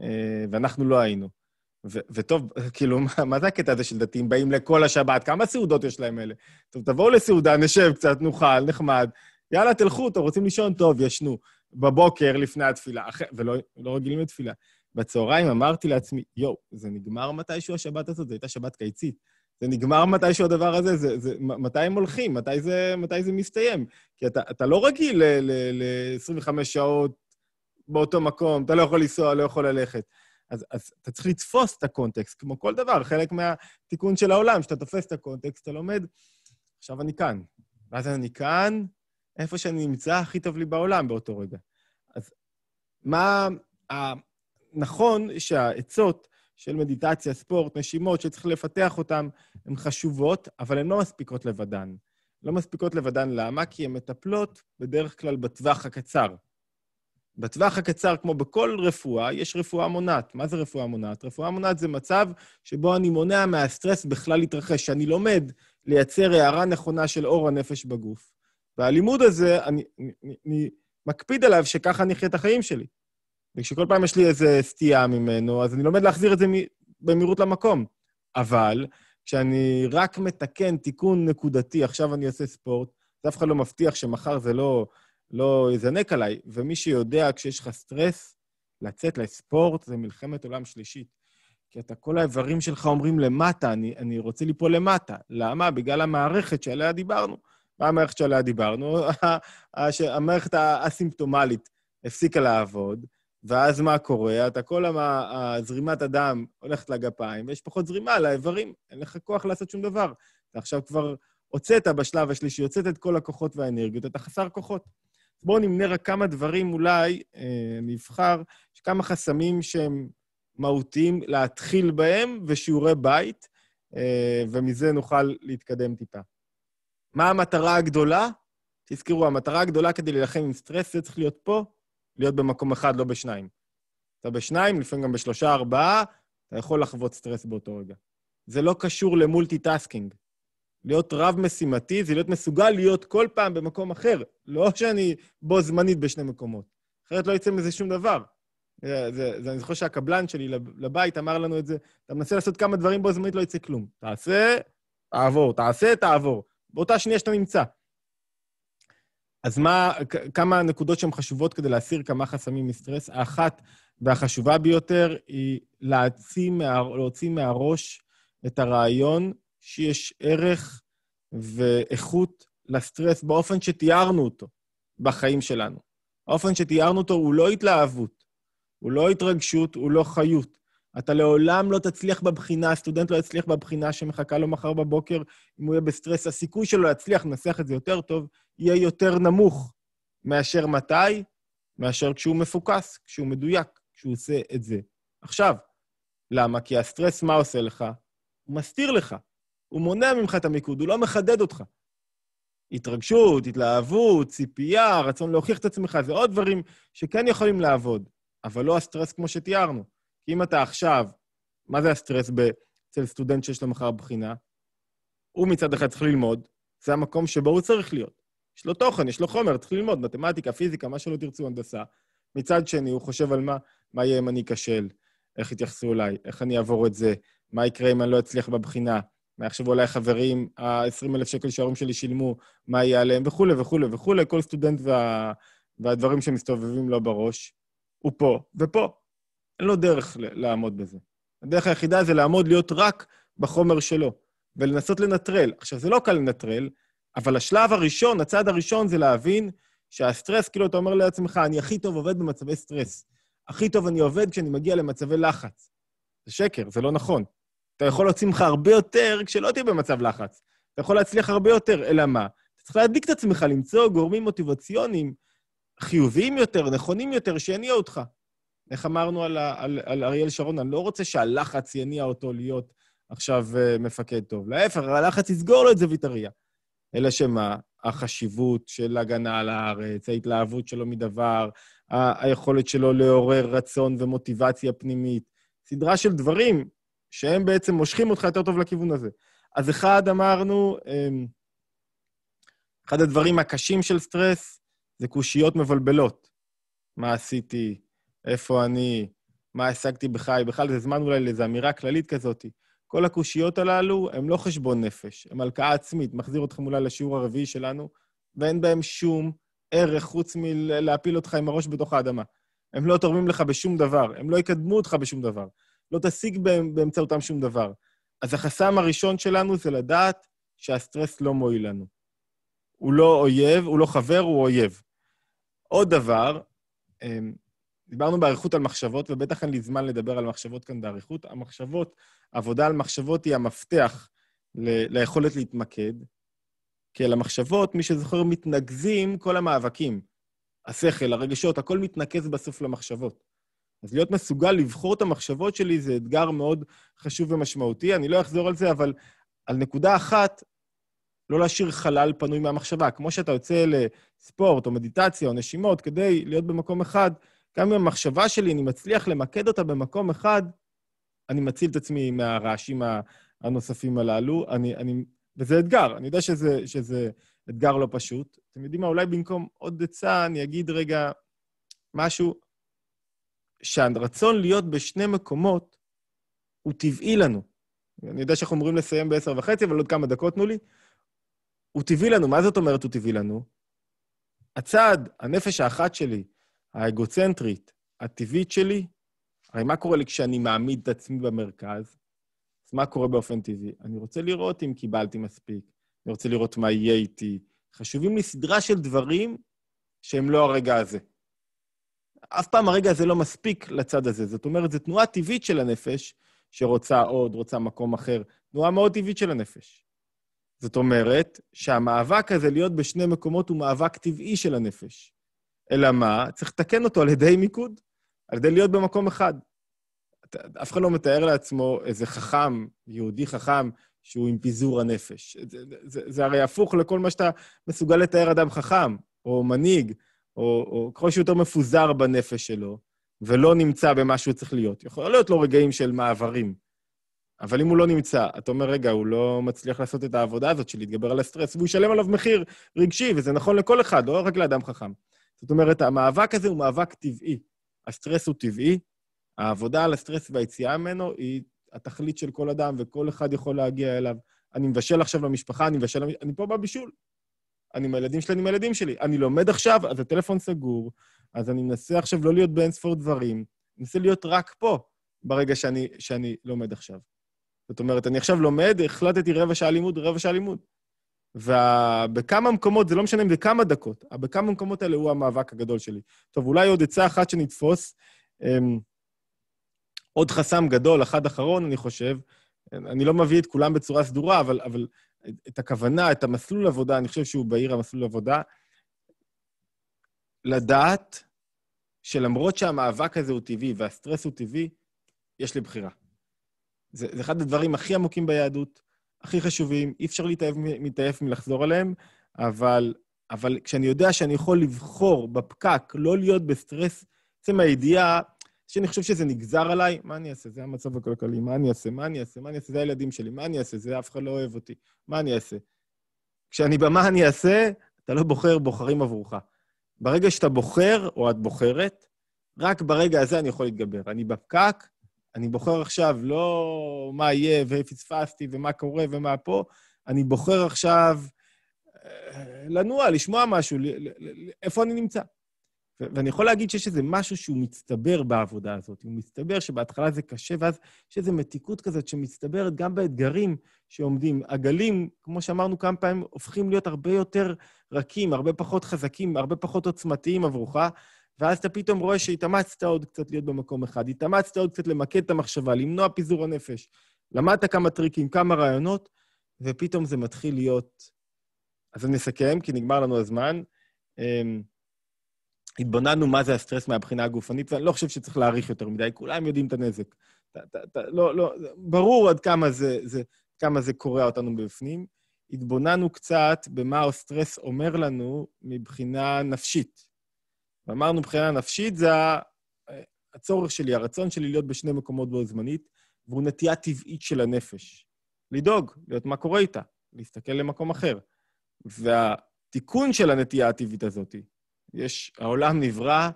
אה, ואנחנו לא היינו. וטוב, כאילו, מה, מה זה הקטע הזה של דתיים? באים לכל השבת, כמה סעודות יש להם אלה? טוב, תבואו לסעודה, נשב קצת, נאכל, נחמד. יאללה, תלכו, אתם רוצים לישון? טוב, ישנו. בבוקר, לפני התפילה, אח... ולא לא רגילים לתפילה. בצהריים אמרתי לעצמי, יואו, זה נגמר מתישהו השבת הזאת? זו הייתה שבת קיצית. זה נגמר מתישהו הדבר הזה? זה, זה, מתי הם הולכים? מתי זה, מתי זה מסתיים? כי אתה, אתה לא רגיל ל-25 שעות באותו מקום, אתה לא יכול לנסוע, לא יכול ללכת. אז, אז אתה צריך לתפוס את הקונטקסט, כמו כל דבר, חלק מהתיקון של העולם, שאתה תופס את הקונטקסט, אתה לומד עכשיו אני כאן. ואז אני כאן, איפה שאני נמצא, הכי טוב לי בעולם באותו רגע. אז מה... נכון שהעצות של מדיטציה, ספורט, נשימות, שצריך לפתח אותן, הן חשובות, אבל הן לא מספיקות לבדן. לא מספיקות לבדן למה? כי הן מטפלות בדרך כלל בטווח הקצר. בטווח הקצר, כמו בכל רפואה, יש רפואה מונעת. מה זה רפואה מונעת? רפואה מונעת זה מצב שבו אני מונע מהסטרס בכלל להתרחש, שאני לומד לייצר הערה נכונה של אור הנפש בגוף. והלימוד הזה, אני, אני, אני מקפיד עליו שככה אני אחיה את החיים שלי. וכשכל פעם יש לי איזו סטייה ממנו, אז אני לומד להחזיר את זה במהירות למקום. אבל כשאני רק מתקן תיקון נקודתי, עכשיו אני עושה ספורט, אז אף אחד לא מבטיח שמחר זה לא, לא יזנק עליי. ומי שיודע, כשיש לך סטרס, לצאת לספורט זה מלחמת עולם שלישית. כי אתה, כל האיברים שלך אומרים למטה, אני, אני רוצה ליפול למטה. למה? בגלל המערכת שעליה דיברנו. מה המערכת שעליה דיברנו? [LAUGHS] המערכת האסימפטומלית הפסיקה לעבוד, ואז מה קורה? אתה כל הזרימת הדם הולכת לגפיים, ויש פחות זרימה לאיברים, אין לך כוח לעשות שום דבר. אתה עכשיו כבר הוצאת בשלב השלישי, הוצאת את כל הכוחות והאנרגיות, אתה חסר כוחות. בואו נמנה רק כמה דברים, אולי אה, נבחר, יש כמה חסמים שהם מהותיים להתחיל בהם, ושיעורי בית, אה, ומזה נוכל להתקדם טיפה. מה המטרה הגדולה? תזכרו, המטרה הגדולה כדי להילחם עם סטרס, זה צריך להיות פה, להיות במקום אחד, לא בשניים. אתה בשניים, לפעמים גם בשלושה, ארבעה, אתה יכול לחוות סטרס באותו רגע. זה לא קשור למולטיטאסקינג. להיות רב-משימתי זה להיות מסוגל להיות כל פעם במקום אחר, לא שאני בו זמנית בשני מקומות. אחרת לא יצא מזה שום דבר. זה, זה, זה, אני זוכר שהקבלן שלי לבית אמר לנו את זה, אתה מנסה לעשות כמה דברים בו זמנית, לא יצא כלום. תעשה, תעבור, תעשה, תעבור. באותה שנייה שאתה נמצא. אז מה, כמה נקודות שהן חשובות כדי להסיר כמה חסמים מסטרס? האחת והחשובה ביותר היא להוציא, מה, להוציא מהראש את הרעיון שיש ערך ואיכות לסטרס באופן שתיארנו אותו בחיים שלנו. האופן שתיארנו אותו הוא לא התלהבות, הוא לא התרגשות, הוא לא חיות. אתה לעולם לא תצליח בבחינה, הסטודנט לא יצליח בבחינה שמחכה לו מחר בבוקר, אם הוא יהיה בסטרס, הסיכוי שלו להצליח, ננסח את זה יותר טוב, יהיה יותר נמוך מאשר מתי? מאשר כשהוא מפוקס, כשהוא מדויק, כשהוא עושה את זה. עכשיו, למה? כי הסטרס, מה עושה לך? הוא מסתיר לך. הוא מונע ממך את המיקוד, הוא לא מחדד אותך. התרגשות, התלהבות, ציפייה, רצון להוכיח את עצמך, זה עוד דברים שכן יכולים לעבוד, אבל לא הסטרס כמו שתיארנו. כי אם אתה עכשיו, מה זה הסטרס אצל סטודנט שיש לו מחר בחינה? הוא מצד אחד צריך ללמוד, זה המקום שבו הוא צריך להיות. יש לו תוכן, יש לו חומר, צריך ללמוד, מתמטיקה, פיזיקה, מה שלא תרצו, הנדסה. מצד שני, הוא חושב על מה, מה יהיה אם אני אכשל, איך יתייחסו אליי, איך אני אעבור את זה, מה יקרה אם אני לא אצליח בבחינה, יחשבו עליי חברים, ה-20,000 שקל שההורים שלי שילמו, מה יהיה עליהם, וכולי וכולי וכולי, כל סטודנט וה... והדברים שמסתובבים לו בראש, הוא פה ופה. אין לו דרך לעמוד בזה. הדרך היחידה זה לעמוד, להיות רק בחומר שלו, ולנסות לנטרל. עכשיו, זה לא קל לנטרל, אבל השלב הראשון, הצעד הראשון זה להבין שהסטרס, כאילו אתה אומר לעצמך, אני הכי טוב עובד במצבי סטרס. הכי טוב אני עובד כשאני מגיע למצבי לחץ. זה שקר, זה לא נכון. אתה יכול להוציא ממך הרבה יותר כשלא תהיה במצב לחץ. אתה יכול להצליח הרבה יותר, אלא מה? אתה צריך להדליק את עצמך, למצוא גורמים מוטיבציוניים חיוביים יותר, נכונים יותר, שיניעו אותך. איך אמרנו על, על, על אריאל שרון? אני לא רוצה שהלחץ יניע אותו להיות עכשיו uh, מפקד טוב. להפך, הלחץ יסגור לו את זווית הראייה. אלא שמה? החשיבות של הגנה על הארץ, ההתלהבות שלו מדבר, היכולת שלו לעורר רצון ומוטיבציה פנימית. סדרה של דברים שהם בעצם מושכים אותך יותר טוב לכיוון הזה. אז אחד, אמרנו, אמ, אחד הדברים הקשים של סטרס זה קושיות מבלבלות. מה עשיתי? איפה אני? מה השגתי בחיי? בכלל זה זמן אולי לאיזו אמירה כללית כזאת. כל הקושיות הללו הם לא חשבון נפש, הם הלקאה עצמית. מחזיר אתכם אולי לשיעור הרביעי שלנו, ואין בהם שום ערך חוץ מלהפיל אותך עם הראש בתוך האדמה. הם לא תורמים לך בשום דבר, הם לא יקדמו אותך בשום דבר. לא תשיג באמצעותם שום דבר. אז החסם הראשון שלנו זה לדעת שהסטרס לא מועיל לנו. הוא לא אויב, הוא לא חבר, הוא אויב. עוד דבר, אמ, דיברנו באריכות על מחשבות, ובטח אין לי זמן לדבר על מחשבות כאן באריכות. המחשבות, עבודה על מחשבות היא המפתח ל- ליכולת להתמקד. כי אל המחשבות, מי שזוכר, מתנקזים כל המאבקים. השכל, הרגשות, הכל מתנקז בסוף למחשבות. אז להיות מסוגל לבחור את המחשבות שלי זה אתגר מאוד חשוב ומשמעותי. אני לא אחזור על זה, אבל על נקודה אחת, לא להשאיר חלל פנוי מהמחשבה. כמו שאתה יוצא לספורט או מדיטציה או נשימות כדי להיות במקום אחד, גם אם המחשבה שלי, אני מצליח למקד אותה במקום אחד, אני מציל את עצמי מהרעשים הנוספים הללו. אני, אני, וזה אתגר, אני יודע שזה, שזה אתגר לא פשוט. אתם יודעים מה, אולי במקום עוד עצה, אני אגיד רגע משהו, שהרצון להיות בשני מקומות הוא טבעי לנו. אני יודע שאנחנו אמורים לסיים בעשר וחצי, אבל עוד כמה דקות תנו לי. הוא טבעי לנו. מה זאת אומרת הוא טבעי לנו? הצד, הנפש האחת שלי, האגוצנטרית, הטבעית שלי, הרי מה קורה לי כשאני מעמיד את עצמי במרכז? אז מה קורה באופן טבעי? אני רוצה לראות אם קיבלתי מספיק, אני רוצה לראות מה יהיה איתי. חשובים לי סדרה של דברים שהם לא הרגע הזה. אף פעם הרגע הזה לא מספיק לצד הזה. זאת אומרת, זו תנועה טבעית של הנפש, שרוצה עוד, רוצה מקום אחר. תנועה מאוד טבעית של הנפש. זאת אומרת שהמאבק הזה להיות בשני מקומות הוא מאבק טבעי של הנפש. אלא מה? צריך לתקן אותו על ידי מיקוד, על ידי להיות במקום אחד. אף אחד לא מתאר לעצמו איזה חכם, יהודי חכם, שהוא עם פיזור הנפש. זה, זה, זה הרי הפוך לכל מה שאתה מסוגל לתאר אדם חכם, או מנהיג, או, או ככל שהוא יותר מפוזר בנפש שלו, ולא נמצא במה שהוא צריך להיות. יכול להיות לו רגעים של מעברים, אבל אם הוא לא נמצא, אתה אומר, רגע, הוא לא מצליח לעשות את העבודה הזאת של להתגבר על הסטרס, והוא ישלם עליו מחיר רגשי, וזה נכון לכל אחד, לא רק לאדם חכם. זאת אומרת, המאבק הזה הוא מאבק טבעי. הסטרס הוא טבעי, העבודה על הסטרס והיציאה ממנו היא התכלית של כל אדם, וכל אחד יכול להגיע אליו. אני מבשל עכשיו למשפחה, אני מבשל... אני פה בבישול. אני עם הילדים שלי, אני עם הילדים שלי. אני לומד עכשיו, אז הטלפון סגור, אז אני מנסה עכשיו לא להיות באין ספור דברים, אני מנסה להיות רק פה ברגע שאני, שאני לומד עכשיו. זאת אומרת, אני עכשיו לומד, החלטתי רבע שעה לימוד, רבע שעה לימוד. ובכמה מקומות, זה לא משנה אם זה כמה דקות, אבל בכמה מקומות האלה הוא המאבק הגדול שלי. טוב, אולי עוד עצה אחת שנתפוס. אמ, עוד חסם גדול, אחד אחרון, אני חושב, אני לא מביא את כולם בצורה סדורה, אבל, אבל את הכוונה, את המסלול עבודה, אני חושב שהוא בהיר המסלול עבודה, לדעת שלמרות שהמאבק הזה הוא טבעי והסטרס הוא טבעי, יש לי בחירה. זה, זה אחד הדברים הכי עמוקים ביהדות, הכי חשובים, אי אפשר להתעייף מלחזור עליהם, אבל, אבל כשאני יודע שאני יכול לבחור בפקק, לא להיות בסטרס, עצם הידיעה שאני חושב שזה נגזר עליי, מה אני אעשה? זה המצב הכלכלי, מה אני אעשה? מה אני אעשה? מה אני אעשה? זה הילדים שלי, מה אני אעשה? זה אף אחד לא אוהב אותי, מה אני אעשה? כשאני במה אני אעשה, אתה לא בוחר, בוחרים עבורך. ברגע שאתה בוחר, או את בוחרת, רק ברגע הזה אני יכול להתגבר. אני בפקק, אני בוחר עכשיו לא מה יהיה ופספסתי ומה קורה ומה פה, אני בוחר עכשיו אה, לנוע, לשמוע משהו, איפה אני נמצא. ואני יכול להגיד שיש איזה משהו שהוא מצטבר בעבודה הזאת. הוא מצטבר שבהתחלה זה קשה, ואז יש איזו מתיקות כזאת שמצטברת גם באתגרים שעומדים. הגלים, כמו שאמרנו כמה פעמים, הופכים להיות הרבה יותר רכים, הרבה פחות חזקים, הרבה פחות עוצמתיים עבורך, ואז אתה פתאום רואה שהתאמצת עוד קצת להיות במקום אחד, התאמצת עוד קצת למקד את המחשבה, למנוע פיזור הנפש. למדת כמה טריקים, כמה רעיונות, ופתאום זה מתחיל להיות... אז אני אסכם, כי נגמר לנו הזמן. אמ, התבוננו מה זה הסטרס מהבחינה הגופנית, ואני לא חושב שצריך להעריך יותר מדי, כולם יודעים את הנזק. ת, ת, ת, לא, לא, ברור עד כמה זה, זה, כמה זה קורע אותנו בפנים. התבוננו קצת במה הסטרס אומר לנו מבחינה נפשית. ואמרנו, מבחינה נפשית זה הצורך שלי, הרצון שלי להיות בשני מקומות בו זמנית, והוא נטייה טבעית של הנפש. לדאוג, להיות מה קורה איתה, להסתכל למקום אחר. והתיקון של הנטייה הטבעית הזאת, יש, העולם נברא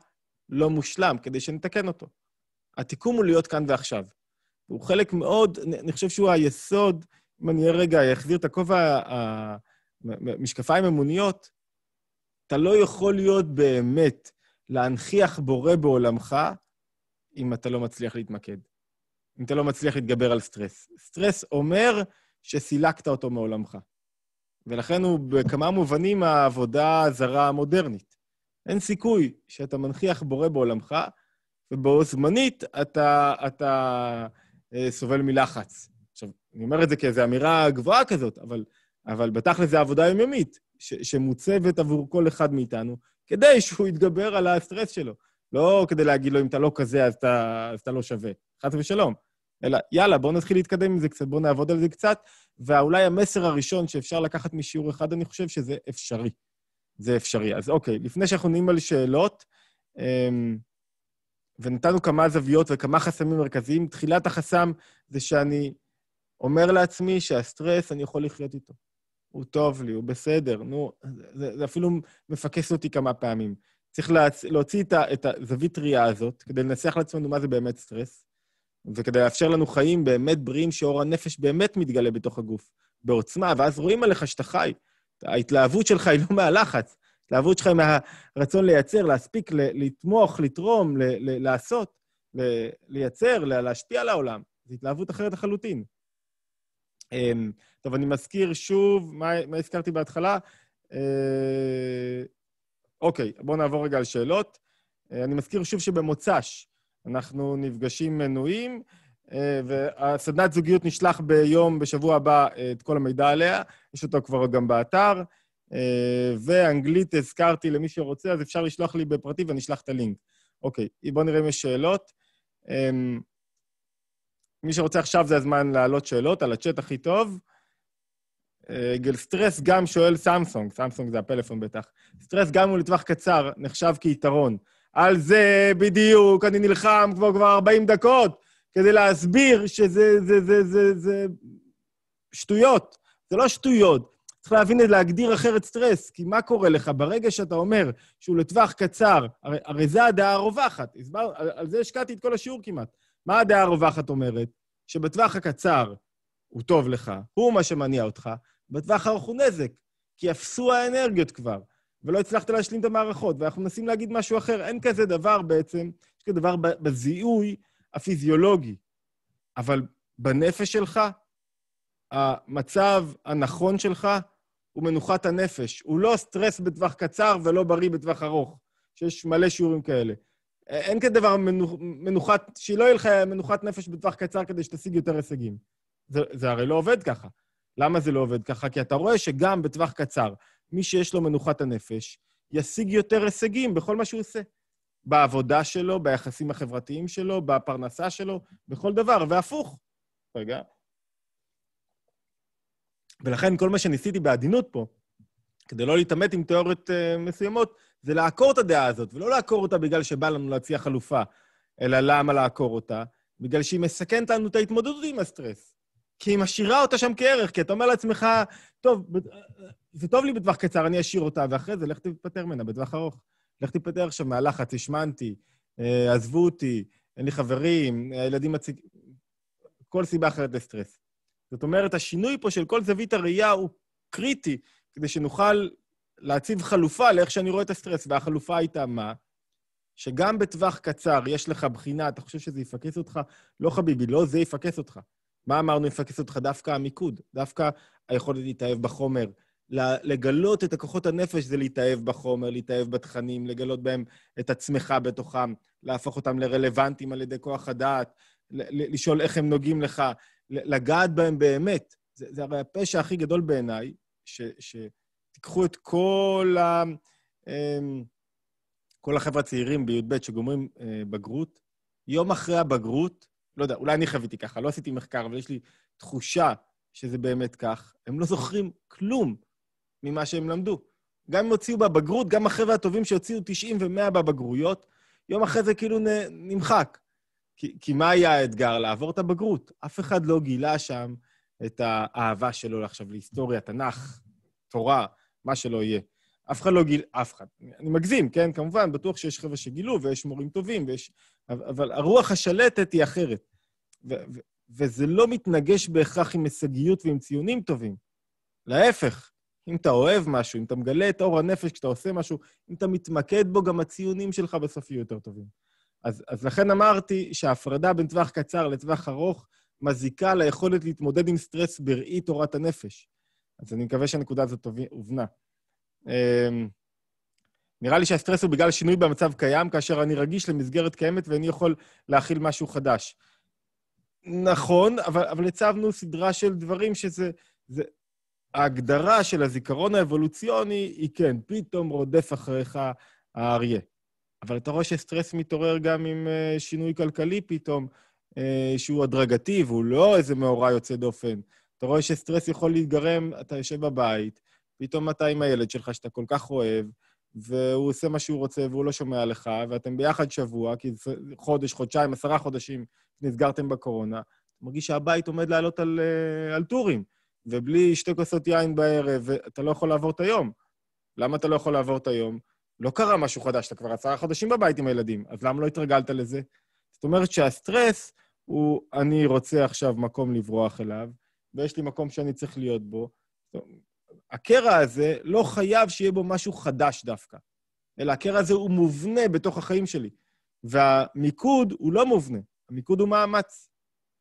לא מושלם, כדי שנתקן אותו. התיקון הוא להיות כאן ועכשיו. הוא חלק מאוד, אני חושב שהוא היסוד, אם אני רגע אחזיר את הכובע, המשקפיים אמוניות, אתה לא יכול להיות באמת להנכיח בורא בעולמך אם אתה לא מצליח להתמקד. אם אתה לא מצליח להתגבר על סטרס. סטרס אומר שסילקת אותו מעולמך. ולכן הוא בכמה מובנים העבודה הזרה המודרנית. אין סיכוי שאתה מנכיח בורא בעולמך, ובו זמנית אתה, אתה אה, סובל מלחץ. עכשיו, אני אומר את זה כאיזו אמירה גבוהה כזאת, אבל אבל בתכל'ס זה עבודה יומיומית, שמוצבת עבור כל אחד מאיתנו, כדי שהוא יתגבר על הסטרס שלו. לא כדי להגיד לו, אם אתה לא כזה, אז אתה, אז אתה לא שווה. חס ושלום. אלא, יאללה, בואו נתחיל להתקדם עם זה קצת, בואו נעבוד על זה קצת, ואולי המסר הראשון שאפשר לקחת משיעור אחד, אני חושב שזה אפשרי. זה אפשרי. אז אוקיי, לפני שאנחנו נעים על שאלות, אמ, ונתנו כמה זוויות וכמה חסמים מרכזיים, תחילת החסם זה שאני אומר לעצמי שהסטרס, אני יכול לחיות איתו. הוא טוב לי, הוא בסדר, נו, זה, זה אפילו מפקס אותי כמה פעמים. צריך להצ... להוציא את, ה... את הזווית ראייה הזאת, כדי לנסח לעצמנו מה זה באמת סטרס, וכדי לאפשר לנו חיים באמת בריאים, שאור הנפש באמת מתגלה בתוך הגוף, בעוצמה, ואז רואים עליך שאתה חי. ההתלהבות שלך היא לא מהלחץ, ההתלהבות שלך היא מהרצון לייצר, להספיק, לתמוך, לתרום. לעשות. לייצר, להשפיע על העולם. זו התלהבות אחרת לחלוטין. אמ, טוב, אני מזכיר שוב, מה, מה הזכרתי בהתחלה? אה, אוקיי, בואו נעבור רגע על שאלות. אה, אני מזכיר שוב שבמוצ"ש אנחנו נפגשים מנויים, והסדנת זוגיות נשלח ביום, בשבוע הבא, את כל המידע עליה. יש אותו כבר גם באתר. ואנגלית הזכרתי למי שרוצה, אז אפשר לשלוח לי בפרטי ואני אשלח את הלינק. אוקיי, בואו נראה אם יש שאלות. אמ, מי שרוצה עכשיו זה הזמן להעלות שאלות על הצ'אט הכי טוב. אה, גל סטרס גם שואל סמסונג, סמסונג זה הפלאפון בטח. סטרס גם הוא לטווח קצר, נחשב כיתרון. על זה בדיוק אני נלחם כבר כבר 40 דקות כדי להסביר שזה זה, זה, זה, זה שטויות. זה לא שטויות. צריך להבין, להגדיר אחרת סטרס, כי מה קורה לך? ברגע שאתה אומר שהוא לטווח קצר, הרי, הרי זה הדעה הרווחת. הסבר, על, על זה השקעתי את כל השיעור כמעט. מה הדעה הרווחת אומרת? שבטווח הקצר הוא טוב לך, הוא מה שמניע אותך, בטווח הארוך הוא נזק, כי אפסו האנרגיות כבר, ולא הצלחת להשלים את המערכות, ואנחנו מנסים להגיד משהו אחר. אין כזה דבר בעצם, יש כזה דבר בזיהוי הפיזיולוגי, אבל בנפש שלך, המצב הנכון שלך הוא מנוחת הנפש. הוא לא סטרס בטווח קצר ולא בריא בטווח ארוך, שיש מלא שיעורים כאלה. אין כזה דבר מנוחת, שלא יהיה לך מנוחת נפש בטווח קצר כדי שתשיג יותר הישגים. זה, זה הרי לא עובד ככה. למה זה לא עובד ככה? כי אתה רואה שגם בטווח קצר, מי שיש לו מנוחת הנפש, ישיג יותר הישגים בכל מה שהוא עושה. בעבודה שלו, ביחסים החברתיים שלו, בפרנסה שלו, בכל דבר, והפוך. רגע. ולכן כל מה שניסיתי בעדינות פה, כדי לא להתעמת עם תיאוריות uh, מסוימות, זה לעקור את הדעה הזאת, ולא לעקור אותה בגלל שבא לנו להציע חלופה, אלא למה לעקור אותה? בגלל שהיא מסכנת לנו את ההתמודדות עם הסטרס. כי היא משאירה אותה שם כערך, כי אתה אומר לעצמך, טוב, זה טוב לי בטווח קצר, אני אשאיר אותה, ואחרי זה לך תתפטר ממנה בטווח ארוך. לך תתפטר עכשיו מהלחץ, השמנתי, אה, עזבו אותי, אין לי חברים, הילדים מציג... כל סיבה אחרת לסטרס. זאת אומרת, השינוי פה של כל זווית הראייה הוא קריטי, כדי שנוכל להציב חלופה לאיך שאני רואה את הסטרס, והחלופה הייתה מה? שגם בטווח קצר יש לך בחינה, אתה חושב שזה יפקס אותך? לא, חביבי, לא זה יפקס אותך. מה אמרנו יפקס אותך? דווקא המיקוד, דווקא היכולת להתאהב בחומר. לגלות את הכוחות הנפש זה להתאהב בחומר, להתאהב בתכנים, לגלות בהם את עצמך בתוכם, להפוך אותם לרלוונטיים על ידי כוח הדעת, לשאול איך הם נוגעים לך, לגעת בהם באמת. זה, זה הרי הפשע הכי גדול בעיניי, ש... ש תיקחו את כל, ה... אמ, כל החבר'ה הצעירים בי"ב שגומרים אה, בגרות, יום אחרי הבגרות, לא יודע, אולי אני חוויתי ככה, לא עשיתי מחקר, אבל יש לי תחושה שזה באמת כך, הם לא זוכרים כלום ממה שהם למדו. גם אם הוציאו בבגרות, גם החבר'ה הטובים שהוציאו 90 ו-100 בבגרויות, יום אחרי זה כאילו נ, נמחק. כי, כי מה היה האתגר? לעבור את הבגרות. אף אחד לא גילה שם את האהבה שלו עכשיו להיסטוריה, תנ"ך, תורה, מה שלא יהיה. אף אחד לא גיל... אף אחד. אני מגזים, כן? כמובן, בטוח שיש חבר'ה שגילו ויש מורים טובים, ויש... אבל הרוח השלטת היא אחרת. ו- ו- וזה לא מתנגש בהכרח עם הישגיות ועם ציונים טובים. להפך, אם אתה אוהב משהו, אם אתה מגלה את אור הנפש כשאתה עושה משהו, אם אתה מתמקד בו, גם הציונים שלך בסוף יהיו יותר טובים. אז, אז לכן אמרתי שההפרדה בין טווח קצר לטווח ארוך מזיקה ליכולת להתמודד עם סטרס בראי תורת הנפש. אז אני מקווה שהנקודה הזאת הובנה. אמ, נראה לי שהסטרס הוא בגלל שינוי במצב קיים, כאשר אני רגיש למסגרת קיימת ואני יכול להכיל משהו חדש. נכון, אבל, אבל הצבנו סדרה של דברים שזה... זה, ההגדרה של הזיכרון האבולוציוני היא כן, פתאום רודף אחריך האריה. אבל אתה רואה שסטרס מתעורר גם עם uh, שינוי כלכלי פתאום, uh, שהוא הדרגתי והוא לא איזה מאורע יוצא דופן. אתה רואה שסטרס יכול להתגרם, אתה יושב בבית, פתאום אתה עם הילד שלך שאתה כל כך אוהב, והוא עושה מה שהוא רוצה והוא לא שומע לך, ואתם ביחד שבוע, כי זה חודש, חודשיים, עשרה חודשים נסגרתם בקורונה, מרגיש שהבית עומד לעלות על, uh, על טורים, ובלי שתי כוסות יין בערב, אתה לא יכול לעבור את היום. למה אתה לא יכול לעבור את היום? לא קרה משהו חדש, אתה כבר עשרה חודשים בבית עם הילדים, אז למה לא התרגלת לזה? זאת אומרת שהסטרס הוא, אני רוצה עכשיו מקום לברוח אליו, ויש לי מקום שאני צריך להיות בו. הקרע הזה לא חייב שיהיה בו משהו חדש דווקא, אלא הקרע הזה הוא מובנה בתוך החיים שלי. והמיקוד הוא לא מובנה, המיקוד הוא מאמץ.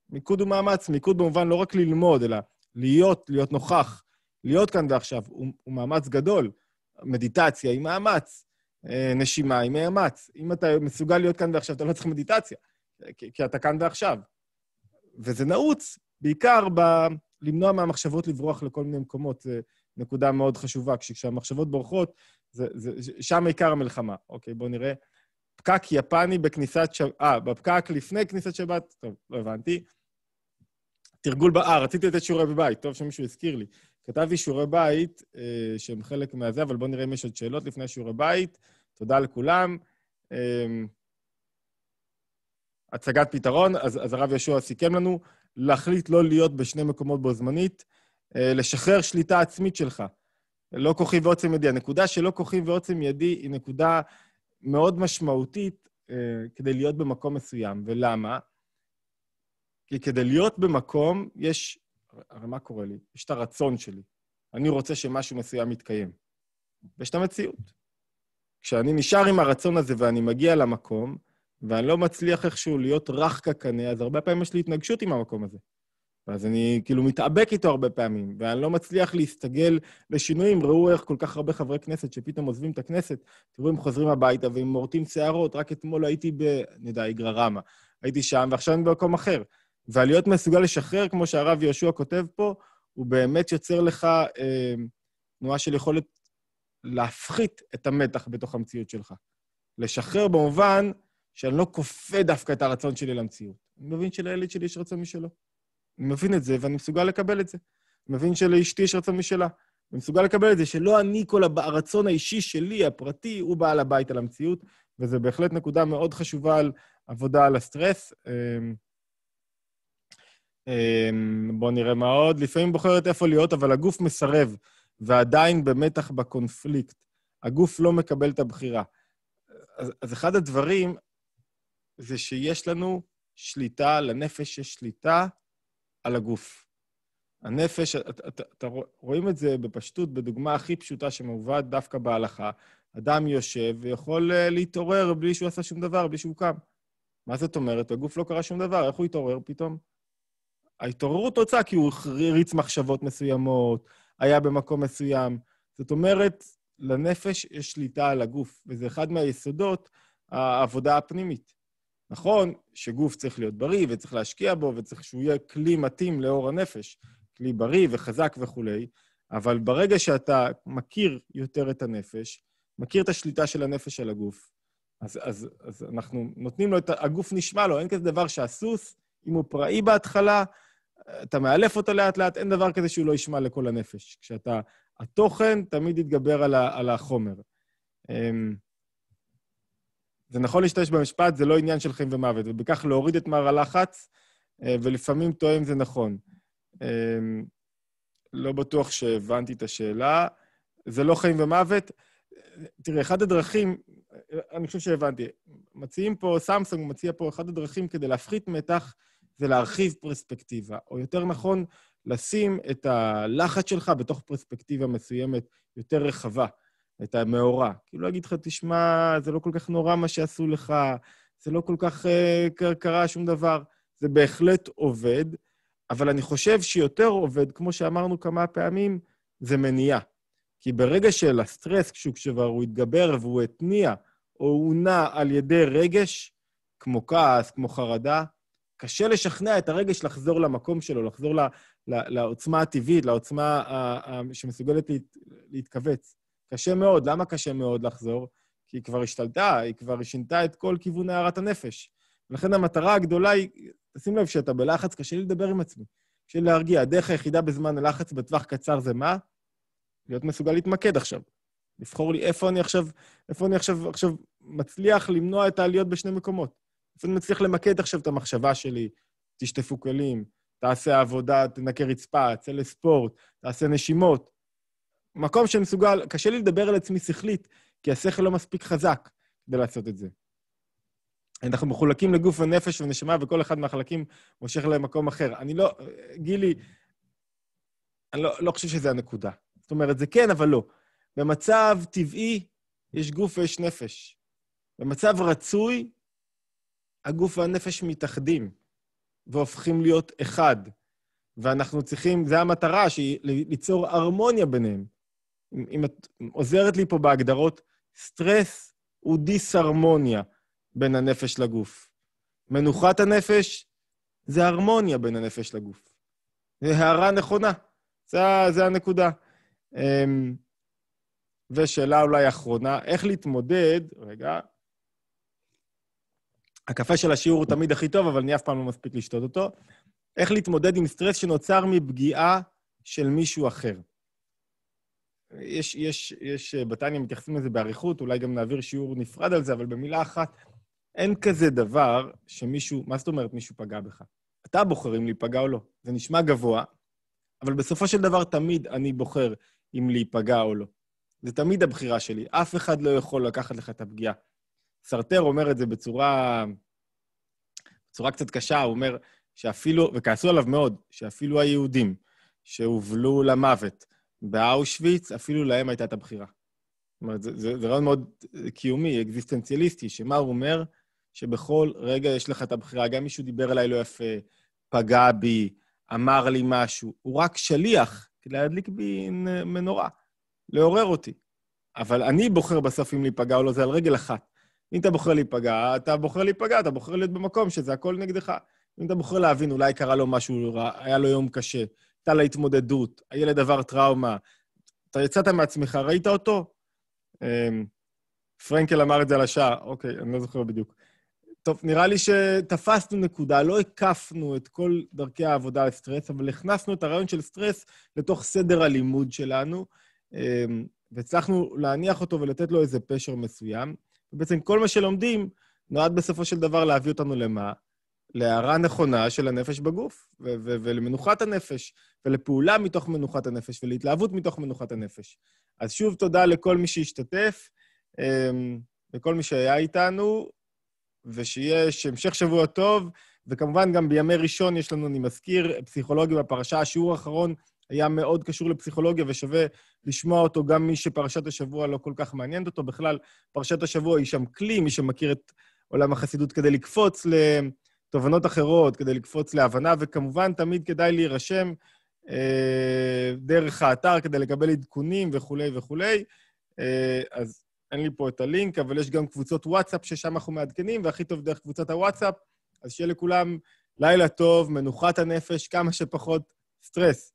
מיקוד הוא מאמץ, מיקוד במובן לא רק ללמוד, אלא להיות, להיות נוכח, להיות כאן ועכשיו, הוא, הוא מאמץ גדול. מדיטציה היא מאמץ, אה, נשימה היא מאמץ. אם אתה מסוגל להיות כאן ועכשיו, אתה לא צריך מדיטציה, כי, כי אתה כאן ועכשיו. וזה נעוץ בעיקר ב... למנוע מהמחשבות לברוח לכל מיני מקומות. זו נקודה מאוד חשובה. כשהמחשבות בורחות, זה, זה, שם עיקר המלחמה. אוקיי, בואו נראה. פקק יפני בכניסת שבת... אה, בפקק לפני כניסת שבת? טוב, לא הבנתי. תרגול. אה, רציתי לתת שיעורי בבית, טוב שמישהו הזכיר לי. כתבתי שיעורי בית אה, שהם חלק מהזה, אבל בואו נראה אם יש עוד שאלות לפני שיעורי בית. תודה לכולם. אה, הצגת פתרון, אז, אז הרב יהושע סיכם לנו, להחליט לא להיות בשני מקומות בו זמנית, אה, לשחרר שליטה עצמית שלך. לא כוחי ועוצם ידי. הנקודה של לא כוחי ועוצם ידי היא נקודה מאוד משמעותית אה, כדי להיות במקום מסוים. ולמה? כי כדי להיות במקום, יש... הרי מה קורה לי? יש את הרצון שלי. אני רוצה שמשהו מסוים יתקיים. ויש את המציאות. כשאני נשאר עם הרצון הזה ואני מגיע למקום, ואני לא מצליח איכשהו להיות רך כקנה, אז הרבה פעמים יש לי התנגשות עם המקום הזה. ואז אני כאילו מתאבק איתו הרבה פעמים, ואני לא מצליח להסתגל לשינויים. ראו איך כל כך הרבה חברי כנסת שפתאום עוזבים את הכנסת, תראו, הם חוזרים הביתה והם מורטים שערות. רק אתמול הייתי ב... יודע, איגרא רמא. הייתי שם, ועכשיו אני במקום אחר. והלהיות מסוגל לשחרר, כמו שהרב יהושע כותב פה, הוא באמת יוצר לך אה, של יכולת להפחית את המתח בתוך המציאות שלך. לשחרר במובן שאני לא כופה דווקא את הרצון שלי למציאות. אני מבין שלילד שלי יש רצון משלו. אני מבין את זה, ואני מסוגל לקבל את זה. אני מבין שלאשתי יש רצון משלה. אני מסוגל לקבל את זה, שלא אני כל הרצון האישי שלי, הפרטי, הוא בעל הבית על המציאות, וזו בהחלט נקודה מאוד חשובה על עבודה על הסטרס. אמ, בואו נראה מה עוד. לפעמים בוחרת איפה להיות, אבל הגוף מסרב, ועדיין במתח בקונפליקט. הגוף לא מקבל את הבחירה. אז, אז אחד הדברים זה שיש לנו שליטה, לנפש יש שליטה על הגוף. הנפש, אתה רואים את זה בפשטות, בדוגמה הכי פשוטה שמובאת דווקא בהלכה. אדם יושב ויכול אה, להתעורר בלי שהוא עשה שום דבר, בלי שהוא קם. מה זאת אומרת? הגוף לא קרה שום דבר, איך הוא התעורר פתאום? ההתעוררות תוצאה כי הוא הריץ מחשבות מסוימות, היה במקום מסוים. זאת אומרת, לנפש יש שליטה על הגוף, וזה אחד מהיסודות העבודה הפנימית. נכון שגוף צריך להיות בריא וצריך להשקיע בו וצריך שהוא יהיה כלי מתאים לאור הנפש, כלי בריא וחזק וכולי, אבל ברגע שאתה מכיר יותר את הנפש, מכיר את השליטה של הנפש על הגוף, אז, אז, אז אנחנו נותנים לו את... הגוף נשמע לו, אין כזה דבר שהסוס, אם הוא פראי בהתחלה, אתה מאלף אותו לאט-לאט, אין דבר כזה שהוא לא ישמע לכל הנפש. כשאתה... התוכן תמיד יתגבר על, ה, על החומר. אמ, זה נכון להשתמש במשפט, זה לא עניין של חיים ומוות, ובכך להוריד את מר הלחץ, אה, ולפעמים טועה אם זה נכון. אמ, לא בטוח שהבנתי את השאלה. זה לא חיים ומוות. תראה, אחת הדרכים, אני חושב שהבנתי, מציעים פה, סמסונג מציע פה, אחת הדרכים כדי להפחית מתח זה להרחיב פרספקטיבה, או יותר נכון, לשים את הלחץ שלך בתוך פרספקטיבה מסוימת יותר רחבה. את המאורע. כאילו להגיד לך, תשמע, זה לא כל כך נורא מה שעשו לך, זה לא כל כך uh, קרה שום דבר. זה בהחלט עובד, אבל אני חושב שיותר עובד, כמו שאמרנו כמה פעמים, זה מניעה. כי ברגע של הסטרס, כשהוא כבר הוא התגבר והוא התניע, או הוא נע על ידי רגש, כמו כעס, כמו חרדה, קשה לשכנע את הרגש לחזור למקום שלו, לחזור ל, ל, לעוצמה הטבעית, לעוצמה ה, ה, שמסוגלת להת, להתכווץ. קשה מאוד. למה קשה מאוד לחזור? כי היא כבר השתלטה, היא כבר שינתה את כל כיוון הערת הנפש. ולכן המטרה הגדולה היא, תשים לב שאתה בלחץ, קשה לי לדבר עם עצמי. קשה לי להרגיע. הדרך היחידה בזמן הלחץ בטווח קצר זה מה? להיות מסוגל להתמקד עכשיו. לבחור לי איפה אני עכשיו, איפה אני עכשיו, עכשיו מצליח למנוע את העליות בשני מקומות. איפה אני מצליח למקד עכשיו את המחשבה שלי, תשטפו כלים, תעשה עבודה, תנקה רצפה, צא לספורט, תעשה נשימות. מקום שמסוגל, קשה לי לדבר על עצמי שכלית, כי השכל לא מספיק חזק כדי לעשות את זה. אנחנו מחולקים לגוף ונפש ונשמה, וכל אחד מהחלקים מושך למקום אחר. אני לא... גילי, אני לא, לא חושב שזה הנקודה. זאת אומרת, זה כן, אבל לא. במצב טבעי יש גוף ויש נפש. במצב רצוי, הגוף והנפש מתאחדים והופכים להיות אחד. ואנחנו צריכים, זו המטרה, שהיא ליצור הרמוניה ביניהם. אם את עוזרת לי פה בהגדרות, סטרס הוא דיסהרמוניה בין הנפש לגוף. מנוחת הנפש זה הרמוניה בין הנפש לגוף. זו הערה נכונה, זו הנקודה. אמ, ושאלה אולי אחרונה, איך להתמודד, רגע, הקפה של השיעור הוא תמיד הכי טוב, אבל אני אף פעם לא מספיק לשתות אותו. איך להתמודד עם סטרס שנוצר מפגיעה של מישהו אחר. יש, יש, יש, בתניא מתייחסים לזה באריכות, אולי גם נעביר שיעור נפרד על זה, אבל במילה אחת, אין כזה דבר שמישהו, מה זאת אומרת מישהו פגע בך? אתה בוחר אם להיפגע או לא. זה נשמע גבוה, אבל בסופו של דבר תמיד אני בוחר אם להיפגע או לא. זה תמיד הבחירה שלי. אף אחד לא יכול לקחת לך את הפגיעה. סרטר אומר את זה בצורה, בצורה קצת קשה, הוא אומר שאפילו, וכעסו עליו מאוד, שאפילו היהודים שהובלו למוות באושוויץ, אפילו להם הייתה את הבחירה. זאת אומרת, זה, זה, זה רעיון מאוד קיומי, אקזיסטנציאליסטי, שמה הוא אומר? שבכל רגע יש לך את הבחירה. גם מישהו דיבר אליי לא יפה, פגע בי, אמר לי משהו, הוא רק שליח כדי להדליק בי מנורה, לעורר אותי. אבל אני בוחר בסוף אם להיפגע או לא, זה על רגל אחת. אם אתה בוחר להיפגע, אתה בוחר להיפגע, אתה בוחר להיות במקום שזה הכל נגדך. אם אתה בוחר להבין, אולי קרה לו משהו רע, היה לו יום קשה, הייתה לה התמודדות, הילד עבר טראומה, אתה יצאת מעצמך, ראית אותו? אמ, פרנקל אמר את זה על השעה, אוקיי, אני לא זוכר בדיוק. טוב, נראה לי שתפסנו נקודה, לא הקפנו את כל דרכי העבודה לסטרס, אבל הכנסנו את הרעיון של סטרס לתוך סדר הלימוד שלנו, אמ, והצלחנו להניח אותו ולתת לו איזה פשר מסוים. ובעצם כל מה שלומדים נועד בסופו של דבר להביא אותנו למה? להערה נכונה של הנפש בגוף, ו- ו- ולמנוחת הנפש, ולפעולה מתוך מנוחת הנפש, ולהתלהבות מתוך מנוחת הנפש. אז שוב, תודה לכל מי שהשתתף, אמ, לכל מי שהיה איתנו, ושיהיה המשך שבוע טוב, וכמובן גם בימי ראשון יש לנו, אני מזכיר, פסיכולוגיה בפרשה, השיעור האחרון היה מאוד קשור לפסיכולוגיה, ושווה לשמוע אותו גם מי שפרשת השבוע לא כל כך מעניינת אותו. בכלל, פרשת השבוע היא שם כלי, מי שמכיר את עולם החסידות, כדי לקפוץ לתובנות אחרות, כדי לקפוץ להבנה, וכמובן, תמיד כדאי להירשם אה, דרך האתר כדי לקבל עדכונים וכולי וכולי. אה, אז אין לי פה את הלינק, אבל יש גם קבוצות וואטסאפ ששם אנחנו מעדכנים, והכי טוב דרך קבוצת הוואטסאפ. אז שיהיה לכולם לילה טוב, מנוחת הנפש, כמה שפחות סטרס.